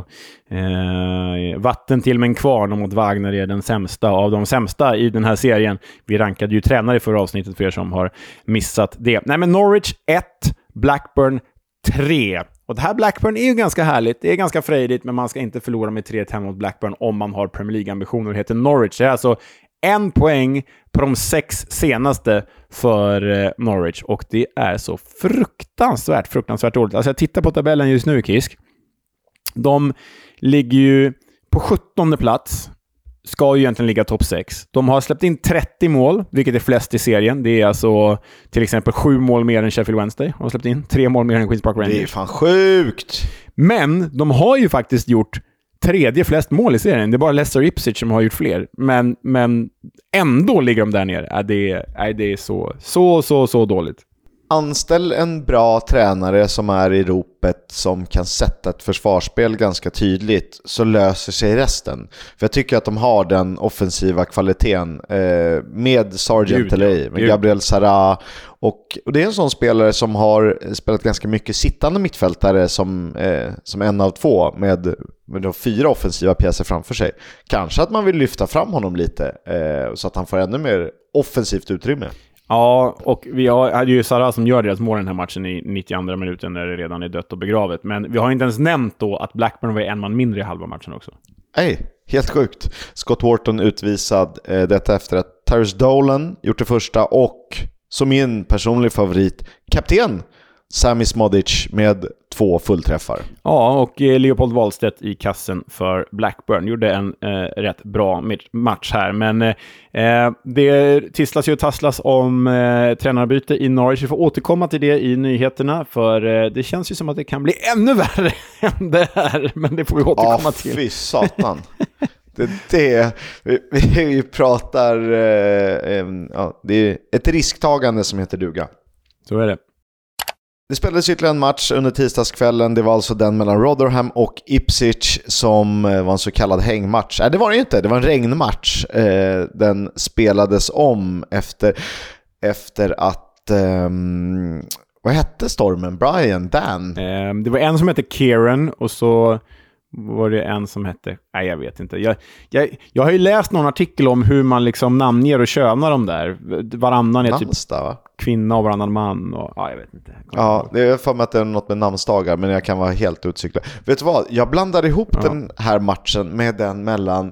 Eh, vatten till men kvarn mot Wagner är den sämsta av de sämsta i den här serien. Vi rankade ju tränare i förra avsnittet för er som har missat det. Nej, men Norwich 1, Blackburn 3. Och det här Blackburn är ju ganska härligt. Det är ganska frejdigt, men man ska inte förlora med 3-1 hemma mot Blackburn om man har Premier League-ambitioner och heter Norwich. Det är alltså en poäng på de sex senaste för eh, Norwich och det är så fruktansvärt, fruktansvärt dåligt. Alltså jag tittar på tabellen just nu, Kisk. De ligger ju på 17 plats ska ju egentligen ligga topp 6. De har släppt in 30 mål, vilket är flest i serien. Det är alltså till exempel sju mål mer än Sheffield Wednesday. De har släppt in tre mål mer än Queens Park Rangers. Det är fan sjukt! Men de har ju faktiskt gjort tredje flest mål i serien. Det är bara Leicester Ipswich som har gjort fler. Men, men ändå ligger de där nere. Det är, det är så, så, så, så dåligt. Anställ en bra tränare som är i ropet som kan sätta ett försvarsspel ganska tydligt så löser sig resten. För jag tycker att de har den offensiva kvaliteten eh, med Sargent LA, med Gabriel Sara och, och, det är en sån spelare som har spelat ganska mycket sittande mittfältare som, eh, som en av två med, med fyra offensiva pjäser framför sig. Kanske att man vill lyfta fram honom lite eh, så att han får ännu mer offensivt utrymme. Ja, och vi har, hade ju Sara som gör deras mål den här matchen i 92 minuten när det redan är dött och begravet. Men vi har inte ens nämnt då att Blackburn var en man mindre i halva matchen också. Nej, helt sjukt. Scott Wharton utvisad, eh, detta efter att Tyrus Dolan gjort det första och, som min personlig favorit, kapten Sami Smodic med två fullträffar. Ja, och eh, Leopold Wahlstedt i kassen för Blackburn gjorde en eh, rätt bra match här. Men eh, det tisslas ju och tasslas om eh, tränarbyte i Norwich. Vi får återkomma till det i nyheterna, för eh, det känns ju som att det kan bli ännu värre än det här. Men det får vi återkomma ja, till. fy satan. Det, det, vi, vi pratar, eh, ja, det är ett risktagande som heter duga. Så är det. Det spelades ytterligare en match under tisdagskvällen. Det var alltså den mellan Rotherham och Ipswich som eh, var en så kallad hängmatch. Nej, det var det ju inte. Det var en regnmatch. Eh, den spelades om efter, efter att... Um, vad hette stormen? Brian? Dan? Ehm, det var en som hette Kieran och så var det en som hette... Nej, jag vet inte. Jag, jag, jag har ju läst någon artikel om hur man liksom namnger och könar dem där. Varannan är typ Namnsdag, typ va? kvinna och varannan man. Och, ja, jag vet inte. Ja, det är för mig att det är något med namnsdagar, men jag kan vara helt utcyklad. Vet du vad? Jag blandade ihop ja. den här matchen med den mellan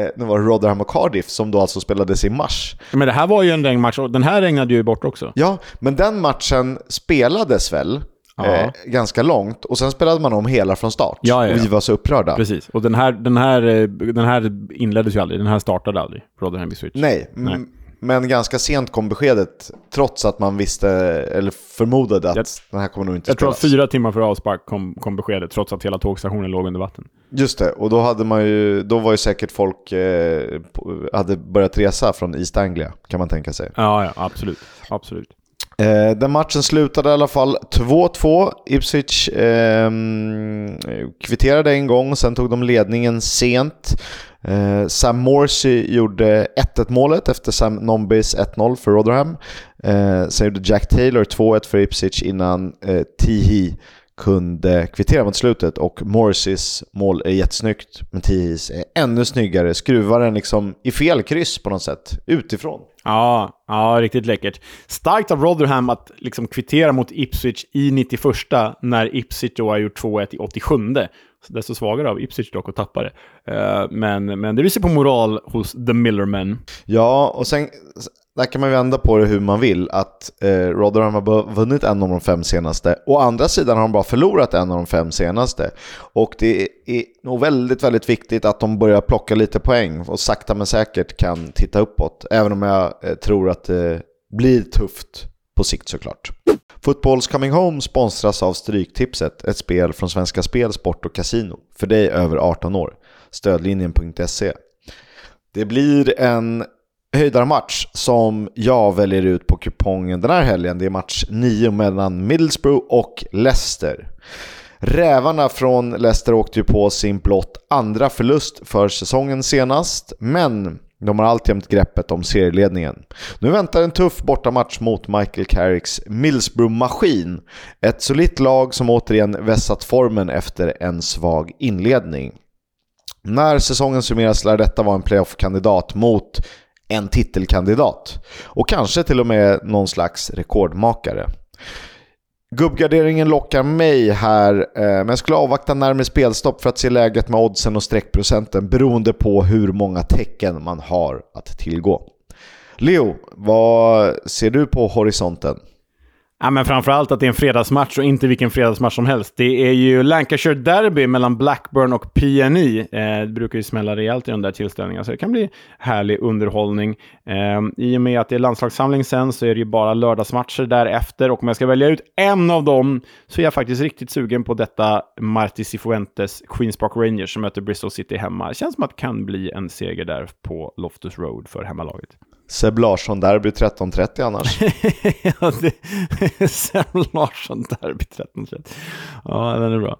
eh, nu var det Rotherham och Cardiff som då alltså spelades i mars. Men det här var ju en regnmatch och den här regnade ju bort också. Ja, men den matchen spelades väl. Eh, ganska långt och sen spelade man om hela från start. Ja, ja, och vi var så upprörda. Precis, och den här, den, här, eh, den här inleddes ju aldrig. Den här startade aldrig, Rotherham Switch. Nej, Nej. men ganska sent kom beskedet trots att man visste, eller förmodade att jag, den här kommer nog inte jag spelas. Jag tror att fyra timmar före avspark kom, kom beskedet, trots att hela tågstationen låg under vatten. Just det, och då, hade man ju, då var ju säkert folk eh, hade börjat resa från East Anglia, kan man tänka sig. Ja, ja absolut. absolut. Eh, den matchen slutade i alla fall 2-2. Ipswich eh, kvitterade en gång, sen tog de ledningen sent. Eh, Sam Morsey gjorde 1-1 målet efter Sam Nombis 1-0 för Rotherham. Eh, sen gjorde Jack Taylor 2-1 för Ipswich innan eh, Tihi kunde kvittera mot slutet och Morseys mål är jättesnyggt, men Tihis är ännu snyggare, skruvar den liksom i fel kryss på något sätt, utifrån. Ja, ja, riktigt läckert. Starkt av Rotherham att liksom kvittera mot Ipswich i 91 när Ipswich då har gjort 2-1 i 87. Så desto svagare av Ipswich dock att tappa det. Uh, men, men det visar på moral hos The Millermen. Ja, och sen där kan man vända på det hur man vill. Att eh, Rotherham har vunnit en av de fem senaste. Å andra sidan har de bara förlorat en av de fem senaste. Och det är nog väldigt, väldigt viktigt att de börjar plocka lite poäng och sakta men säkert kan titta uppåt. Även om jag eh, tror att det blir tufft på sikt såklart. Footballs Coming Home sponsras av Stryktipset, ett spel från Svenska Spel, Sport och Casino. För dig över 18 år. Stödlinjen.se. Det blir en höjdarmatch som jag väljer ut på kupongen den här helgen. Det är match 9 mellan Middlesbrough och Leicester. Rävarna från Leicester åkte ju på sin blott andra förlust för säsongen senast, men de har alltjämt greppet om serieledningen. Nu väntar en tuff bortamatch mot Michael Carricks Middlesbrough-maskin. Ett solitt lag som återigen vässat formen efter en svag inledning. När säsongen summeras lär detta vara en playoff-kandidat mot en titelkandidat. Och kanske till och med någon slags rekordmakare. Gubbgarderingen lockar mig här, eh, men jag skulle avvakta närmare spelstopp för att se läget med oddsen och streckprocenten beroende på hur många tecken man har att tillgå. Leo, vad ser du på horisonten? Ja, men framförallt att det är en fredagsmatch och inte vilken fredagsmatch som helst. Det är ju Lancashire Derby mellan Blackburn och PNI. Eh, det brukar ju smälla rejält i de där tillställningarna, så det kan bli härlig underhållning. Eh, I och med att det är landslagssamling sen så är det ju bara lördagsmatcher därefter och om jag ska välja ut en av dem så är jag faktiskt riktigt sugen på detta Marti Cifuentes Queens Park Rangers som möter Bristol City hemma. Det känns som att det kan bli en seger där på Loftus Road för hemmalaget. Seb Larsson-derby 13.30 annars. ja, det, Seb Larsson-derby 13.30. Ja, den är bra.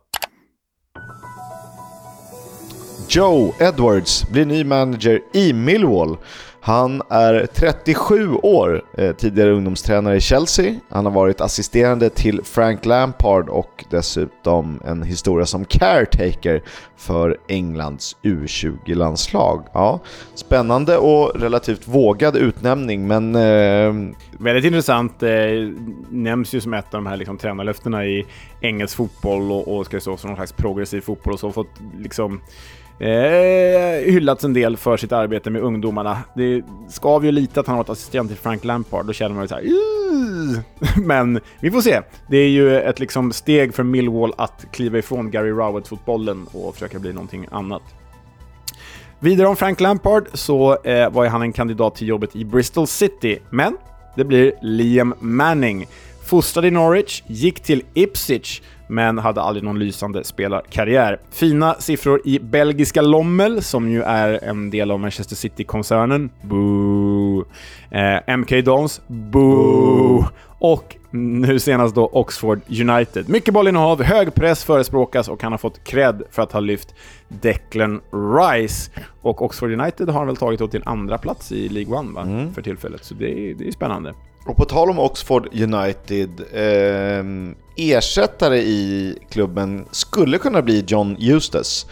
Joe Edwards blir ny manager i Millwall. Han är 37 år, eh, tidigare ungdomstränare i Chelsea. Han har varit assisterande till Frank Lampard och dessutom en historia som caretaker för Englands U20-landslag. Ja, spännande och relativt vågad utnämning, men... Eh... Väldigt intressant. Eh, nämns ju som ett av de här liksom, tränarlöftena i engelsk fotboll och, och ska stå som någon slags progressiv fotboll och så fått liksom eh, hyllats en del för sitt arbete med ungdomarna. Det skav ju lite att han har varit assistent till Frank Lampard, då känner man ju så här, Men vi får se. Det är ju ett liksom steg för Millwall att kliva ifrån Gary Rowett-fotbollen och försöka bli någonting annat. Vidare om Frank Lampard så eh, var ju han en kandidat till jobbet i Bristol City, men det blir Liam Manning. Fostrad i Norwich, gick till Ipswich men hade aldrig någon lysande spelarkarriär. Fina siffror i belgiska Lommel, som ju är en del av Manchester City-koncernen. Boo! Eh, MK Dons. Boo! Och nu senast då Oxford United. Mycket bollinnehav, hög press förespråkas och han har fått cred för att ha lyft Declan Rice. Och Oxford United har han väl tagit till en andra plats i League One va? Mm. för tillfället, så det är, det är spännande. Och på tal om Oxford United, eh, ersättare i klubben skulle kunna bli John Eustace.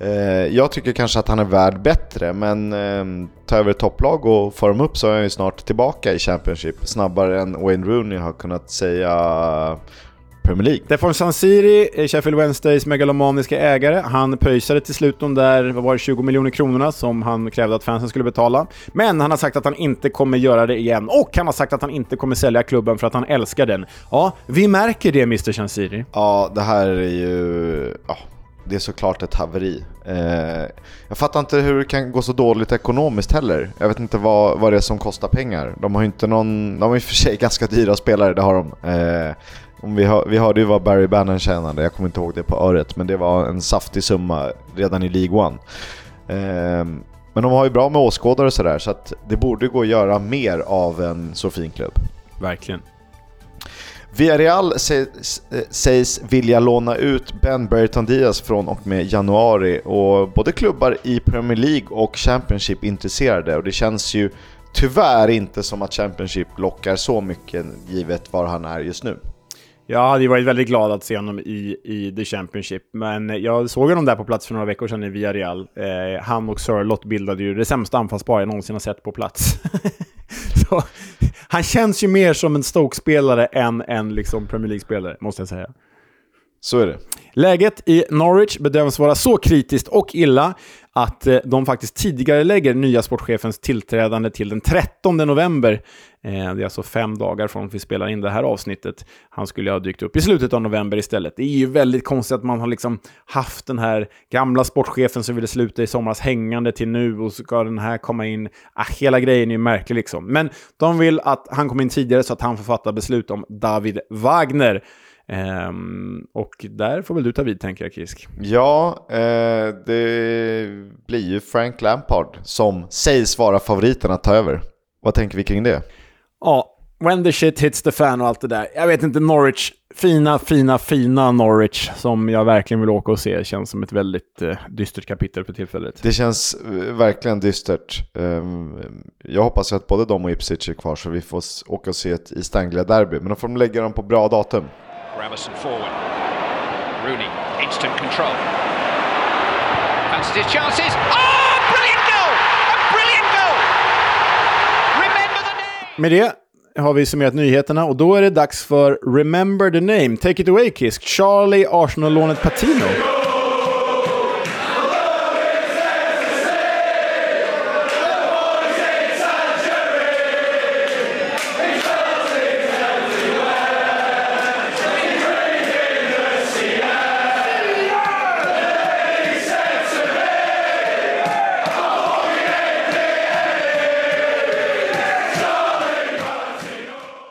Eh, jag tycker kanske att han är värd bättre, men eh, ta över ett topplag och få dem upp så är han ju snart tillbaka i Championship snabbare än Wayne Rooney har kunnat säga Premier League. Stefan Sansiri, Sheffield Wednesdays megalomaniska ägare, han pöjsade till slut de där, vad var det, 20 miljoner kronorna som han krävde att fansen skulle betala. Men han har sagt att han inte kommer göra det igen och han har sagt att han inte kommer sälja klubben för att han älskar den. Ja, vi märker det Mr Sansiri. Ja, det här är ju... Ja, det är såklart ett haveri. Eh, jag fattar inte hur det kan gå så dåligt ekonomiskt heller. Jag vet inte vad, vad det är som kostar pengar. De har ju inte någon... De har och för sig ganska dyra spelare, det har de. Eh, om vi, hör, vi hörde ju vad Barry Bannon tjänade, jag kommer inte ihåg det på öret, men det var en saftig summa redan i League One. Eh, men de har ju bra med åskådare och sådär, så att det borde gå att göra mer av en så fin klubb. Verkligen. Villarreal sägs, sägs vilja låna ut Ben Berton Diaz från och med januari och både klubbar i Premier League och Championship är intresserade och det känns ju tyvärr inte som att Championship lockar så mycket givet var han är just nu. Jag hade varit väldigt glad att se honom i, i The Championship, men jag såg honom där på plats för några veckor sedan i Villarreal. Eh, han och Sörlott bildade ju det sämsta anfallspar jag någonsin har sett på plats. Så, han känns ju mer som en Stoke-spelare än en liksom Premier League-spelare, måste jag säga. Så är det. Läget i Norwich bedöms vara så kritiskt och illa att eh, de faktiskt tidigare lägger nya sportchefens tillträdande till den 13 november. Eh, det är alltså fem dagar från att vi spelar in det här avsnittet. Han skulle ha dykt upp i slutet av november istället. Det är ju väldigt konstigt att man har liksom haft den här gamla sportchefen som ville sluta i somras hängande till nu och så ska den här komma in. Ah, hela grejen är ju märklig liksom. Men de vill att han kommer in tidigare så att han får fatta beslut om David Wagner. Um, och där får väl du ta vid tänker jag Kisk. Ja, eh, det blir ju Frank Lampard som sägs vara favoriten att ta över. Vad tänker vi kring det? Ja, when the shit hits the fan och allt det där. Jag vet inte, Norwich. Fina, fina, fina Norwich som jag verkligen vill åka och se. Känns som ett väldigt eh, dystert kapitel för tillfället. Det känns eh, verkligen dystert. Um, jag hoppas att både de och Ipswich är kvar så vi får åka och se ett East Anglia-derby. Men då får de lägga dem på bra datum. Ramison forward. Rooney, instant control. Fancies his chances. Oh, brilliant goal! A brilliant goal! Remember the name! Med det har vi summerat nyheterna och då är det dags för Remember the name. Take it away Kisk. Charlie Arsenal-lånet Patino.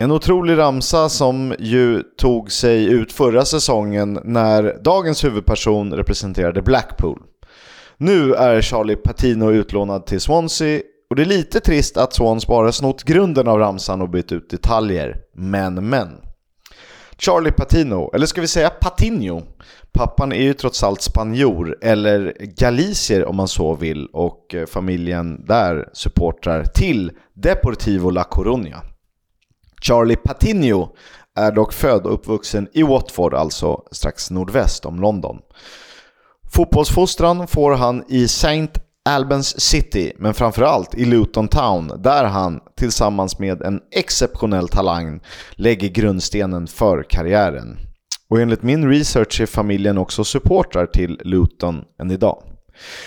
En otrolig ramsa som ju tog sig ut förra säsongen när dagens huvudperson representerade Blackpool. Nu är Charlie Patino utlånad till Swansea och det är lite trist att Swans bara snott grunden av ramsan och bytt ut detaljer. Men men. Charlie Patino, eller ska vi säga Patinho? Pappan är ju trots allt spanjor, eller galicier om man så vill, och eh, familjen där supportrar till Deportivo La Coruña. Charlie Patinho är dock född och uppvuxen i Watford, alltså strax nordväst om London. Fotbollsfostran får han i St. Albans City, men framförallt i Luton Town, där han tillsammans med en exceptionell talang lägger grundstenen för karriären. Och enligt min research är familjen också supportrar till Luton än idag.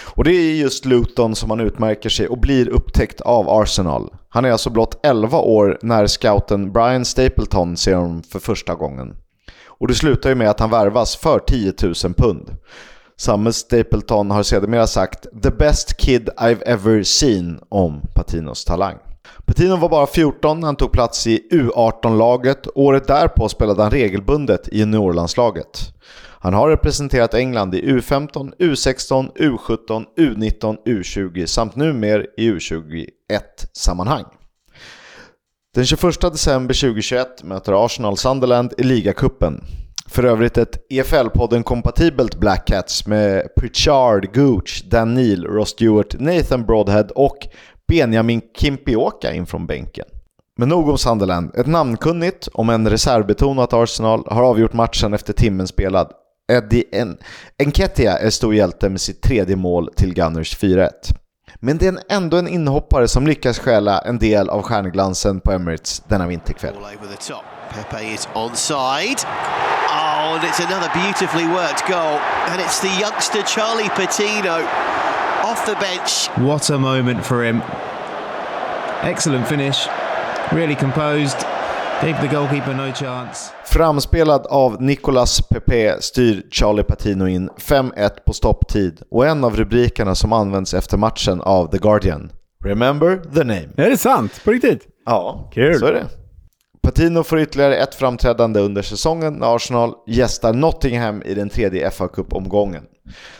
Och det är just Luton som han utmärker sig och blir upptäckt av Arsenal. Han är alltså blott 11 år när scouten Brian Stapleton ser honom för första gången. Och det slutar ju med att han värvas för 10 000 pund. Samme Stapleton har sedermera sagt “The best kid I've ever seen” om Patinos talang. Patino var bara 14 när han tog plats i U18-laget. Året därpå spelade han regelbundet i juniorlandslaget. Han har representerat England i U15, U16, U17, U19, U20 samt numera i U21-sammanhang. Den 21 december 2021 möter Arsenal Sunderland i ligacupen. För övrigt ett EFL-podden-kompatibelt Black Cats med Pritchard, Gooch, Dan Neil, Ross Stewart, Nathan Broadhead och Benjamin Kimpioka in från bänken. Men nog om Sunderland. Ett namnkunnigt, om en reservbetonat Arsenal, har avgjort matchen efter timmen spelad. Eddie en Enketia är stor hjälte med sitt tredje mål till Gunners 4-1. Men det är ändå en inhoppare som lyckas stjäla en del av stjärnglansen på Emirates denna vinterkväll. Pepe is onside. Oh, and it's another beautifully worked goal. And it's the youngster Charlie Patino off the bench. What a moment for him. Excellent finish. Really composed. Gave the goalkeeper no chance. Framspelad av Nicolas Pepe styr Charlie Patino in 5-1 på stopptid och en av rubrikerna som används efter matchen av The Guardian. Remember the name. Är det sant? På riktigt? Ja, Kul. så är det. Patino får ytterligare ett framträdande under säsongen när Arsenal gästar Nottingham i den tredje fa Cup-omgången.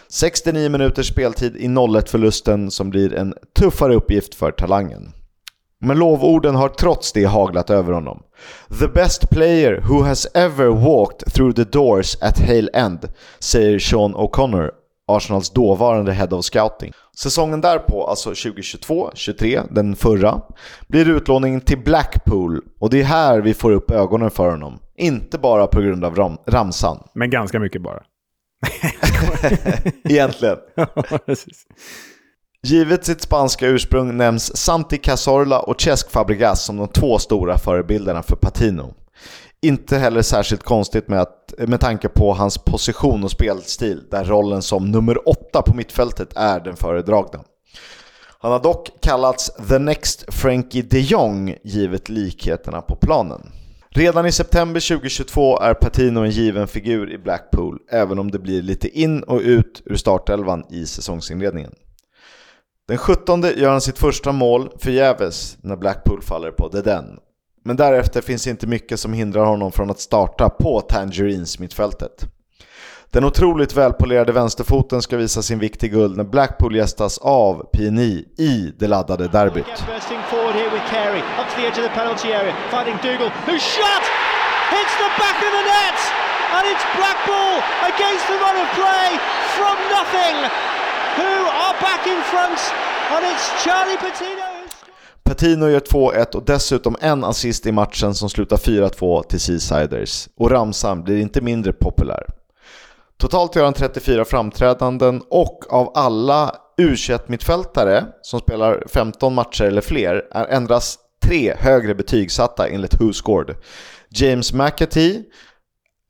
69 minuters speltid i 0-1-förlusten som blir en tuffare uppgift för talangen. Men lovorden har trots det haglat över honom. “The best player who has ever walked through the doors at Hale End”, säger Sean O'Connor, Arsenals dåvarande head of scouting. Säsongen därpå, alltså 2022-23, den förra, blir utlåningen till Blackpool och det är här vi får upp ögonen för honom. Inte bara på grund av ram ramsan. Men ganska mycket bara. Egentligen. Givet sitt spanska ursprung nämns Santi Cazorla och Cesc Fabregas som de två stora förebilderna för Patino. Inte heller särskilt konstigt med, att, med tanke på hans position och spelstil där rollen som nummer åtta på mittfältet är den föredragna. Han har dock kallats “the next Frankie de Jong” givet likheterna på planen. Redan i september 2022 är Patino en given figur i Blackpool, även om det blir lite in och ut ur startelvan i säsongsinledningen. Den 17 gör han sitt första mål förgäves när Blackpool faller på The Den. Men därefter finns inte mycket som hindrar honom från att starta på Tangerines mittfältet. Den otroligt välpolerade vänsterfoten ska visa sin vikt i guld när Blackpool gästas av PNI i det laddade derbyt. Who are back in front, and it's Charlie Patino. Patino gör 2-1 och dessutom en assist i matchen som slutar 4-2 till Seasiders. Och ramsan blir inte mindre populär. Totalt gör han 34 framträdanden och av alla U21-mittfältare som spelar 15 matcher eller fler är endast tre högre betygsatta enligt Who Scored. James McAtee,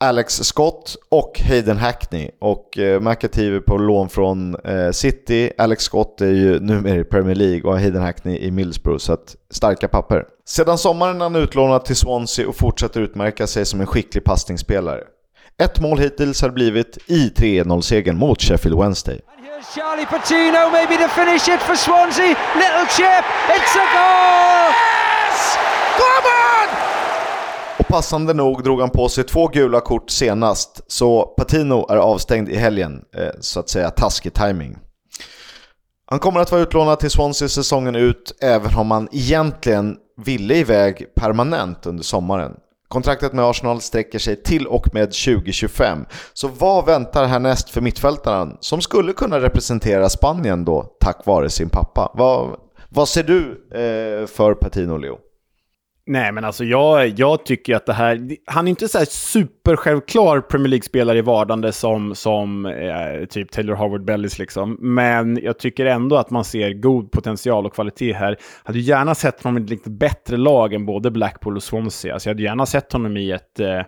Alex Scott och Hayden Hackney. Och eh, McAtee är på lån från eh, City, Alex Scott är ju numera i Premier League och Hayden Hackney i Middlesbrough, så att starka papper. Sedan sommaren är han utlånad till Swansea och fortsätter utmärka sig som en skicklig passningsspelare. Ett mål hittills har blivit i 3-0-segern mot Sheffield Wednesday. Charlie Patino, maybe to finish it for Swansea. Little chip, it's a goal! Yes! Come on! Passande nog drog han på sig två gula kort senast, så Patino är avstängd i helgen, eh, så att säga taskig timing. Han kommer att vara utlånad till Swansea säsongen ut, även om han egentligen ville iväg permanent under sommaren. Kontraktet med Arsenal sträcker sig till och med 2025. Så vad väntar härnäst för mittfältaren som skulle kunna representera Spanien då tack vare sin pappa? Vad, vad ser du eh, för Patino, Leo? Nej, men alltså jag, jag tycker att det här... Han är inte så här supersjälvklar Premier League-spelare i vardande som, som eh, typ Taylor Howard Bellis liksom. Men jag tycker ändå att man ser god potential och kvalitet här. Hade gärna sett honom i ett lite bättre lag än både Blackpool och Swansea. Alltså jag hade gärna sett honom i ett... Eh,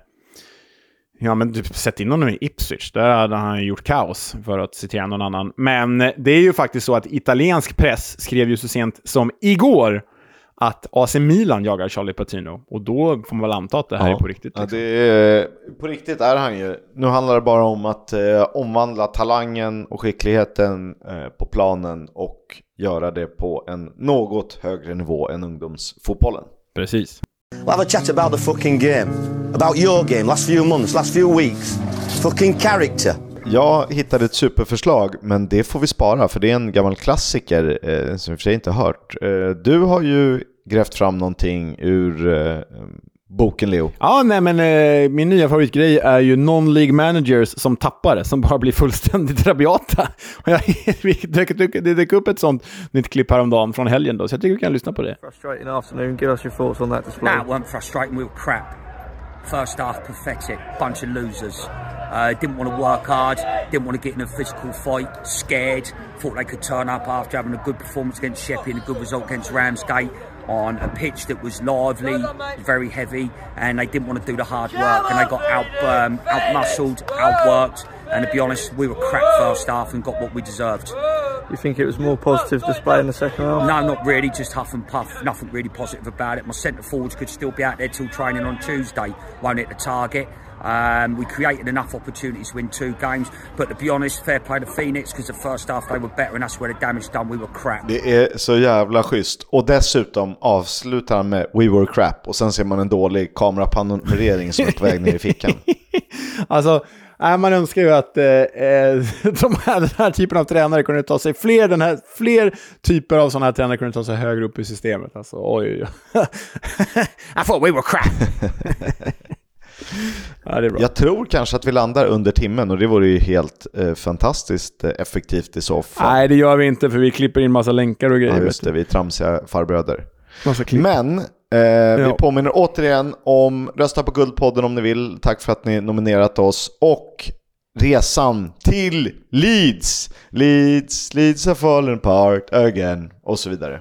Ja, men typ du, sätt in honom i Ipswich. Där hade han gjort kaos, för att citera någon annan. Men det är ju faktiskt så att italiensk press skrev ju så sent som igår att AC Milan jagar Charlie Patino. Och då får man väl anta att det här Ja. är på riktigt. Ja, Liksom. det är, på riktigt är han ju. Nu handlar det bara om att eh, omvandla talangen och skickligheten eh, på planen och göra det på en något högre nivå än ungdomsfotbollen. Precis. We'll have a chat about the fucking game. About your game, last few months, last few weeks. Fucking character. Jag hittade ett superförslag, men det får vi spara för det är en gammal klassiker eh, som vi för sig inte har hört. Eh, du har ju grävt fram någonting ur eh, boken Leo. Ja, nej men eh, min nya favoritgrej är ju non-league managers som tappare, som bara blir fullständigt rabiata. Och jag, det dök upp ett sånt nytt klipp häromdagen från helgen då, så jag tycker vi kan lyssna på det. Frustrating afternoon. Give us your thoughts on that display. Nah, it weren't frustrating. We were crap. First half, pathetic. Bunch of losers. Uh, didn't want to work hard. Didn't want to get in a physical fight. Scared. Thought they could turn up after having a good performance against Sheffield and a good result against Ramsgate on a pitch that was lively, very heavy, and they didn't want to do the hard work. And they got out, um, out muscled, outworked. And to be honest, we were crap first half and got what we deserved. You think it was more positive display in the second half? No, not really. Just huff and puff. Nothing really positive about it. My centre forwards could still be out there till training on Tuesday. Won't hit the target. Um, we created enough opportunities to win two games, but to be honest, fair play to Phoenix because the first half they were better and that's where the damage done. We were crap. Det är så jävla schysst. Och dessutom avslutar han med We were crap och sen ser man en dålig kamerapanorering som är på väg ner i fickan. Alltså, Nej, man önskar ju att eh, eh, de här, den här typen av tränare kunde ta sig fler, den här, fler typer av sådana här tränare kunde ta sig högre upp i systemet. Alltså, oj, oj. I thought we were crap. ja, det är bra. Jag tror kanske att vi landar under timmen och det vore ju helt eh, fantastiskt eh, effektivt i så fall. Nej, det gör vi inte för vi klipper in massa länkar och grejer. Ja, just det, vi är tramsiga farbröder. Men eh, vi påminner återigen om rösta på Guldpodden om ni vill. Tack för att ni nominerat oss. Och resan till Leeds. Leeds, Leeds have fallen apart again. Och så vidare.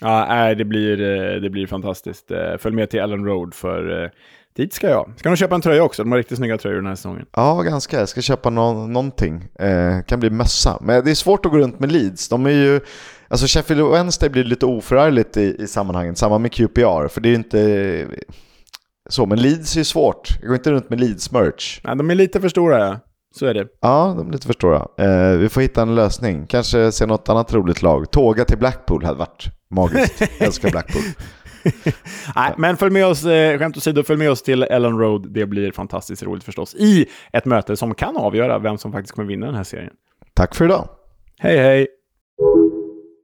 Ja, det blir, eh, det blir fantastiskt. Eh, Följ med till Ellen Road för eh, dit ska jag. Ska nog köpa en tröja också. De har riktigt snygga tröjor den här säsongen. Ja, ganska. Jag ska köpa nå- någonting. Eh, kan bli mössa. Men det är svårt att gå runt med Leeds. De är ju... Alltså Sheffield Wednesday blir lite oförargligt i, i sammanhanget. Samma med QPR. För det är ju inte... Så, men Leeds är ju svårt. Jag går inte runt med Leeds-merch. Nej, de är lite för stora, ja. Så är det. Ja, de är lite för stora. Eh, vi får hitta en lösning. Kanske se något annat roligt lag. Tåga till Blackpool hade varit magiskt. Jag älskar Blackpool. Nej, men följ med oss, eh, skämt åsido, följ med oss till Ellen Road. Det blir fantastiskt roligt förstås. I ett möte som kan avgöra vem som faktiskt kommer vinna den här serien. Tack för idag. Hej, hej!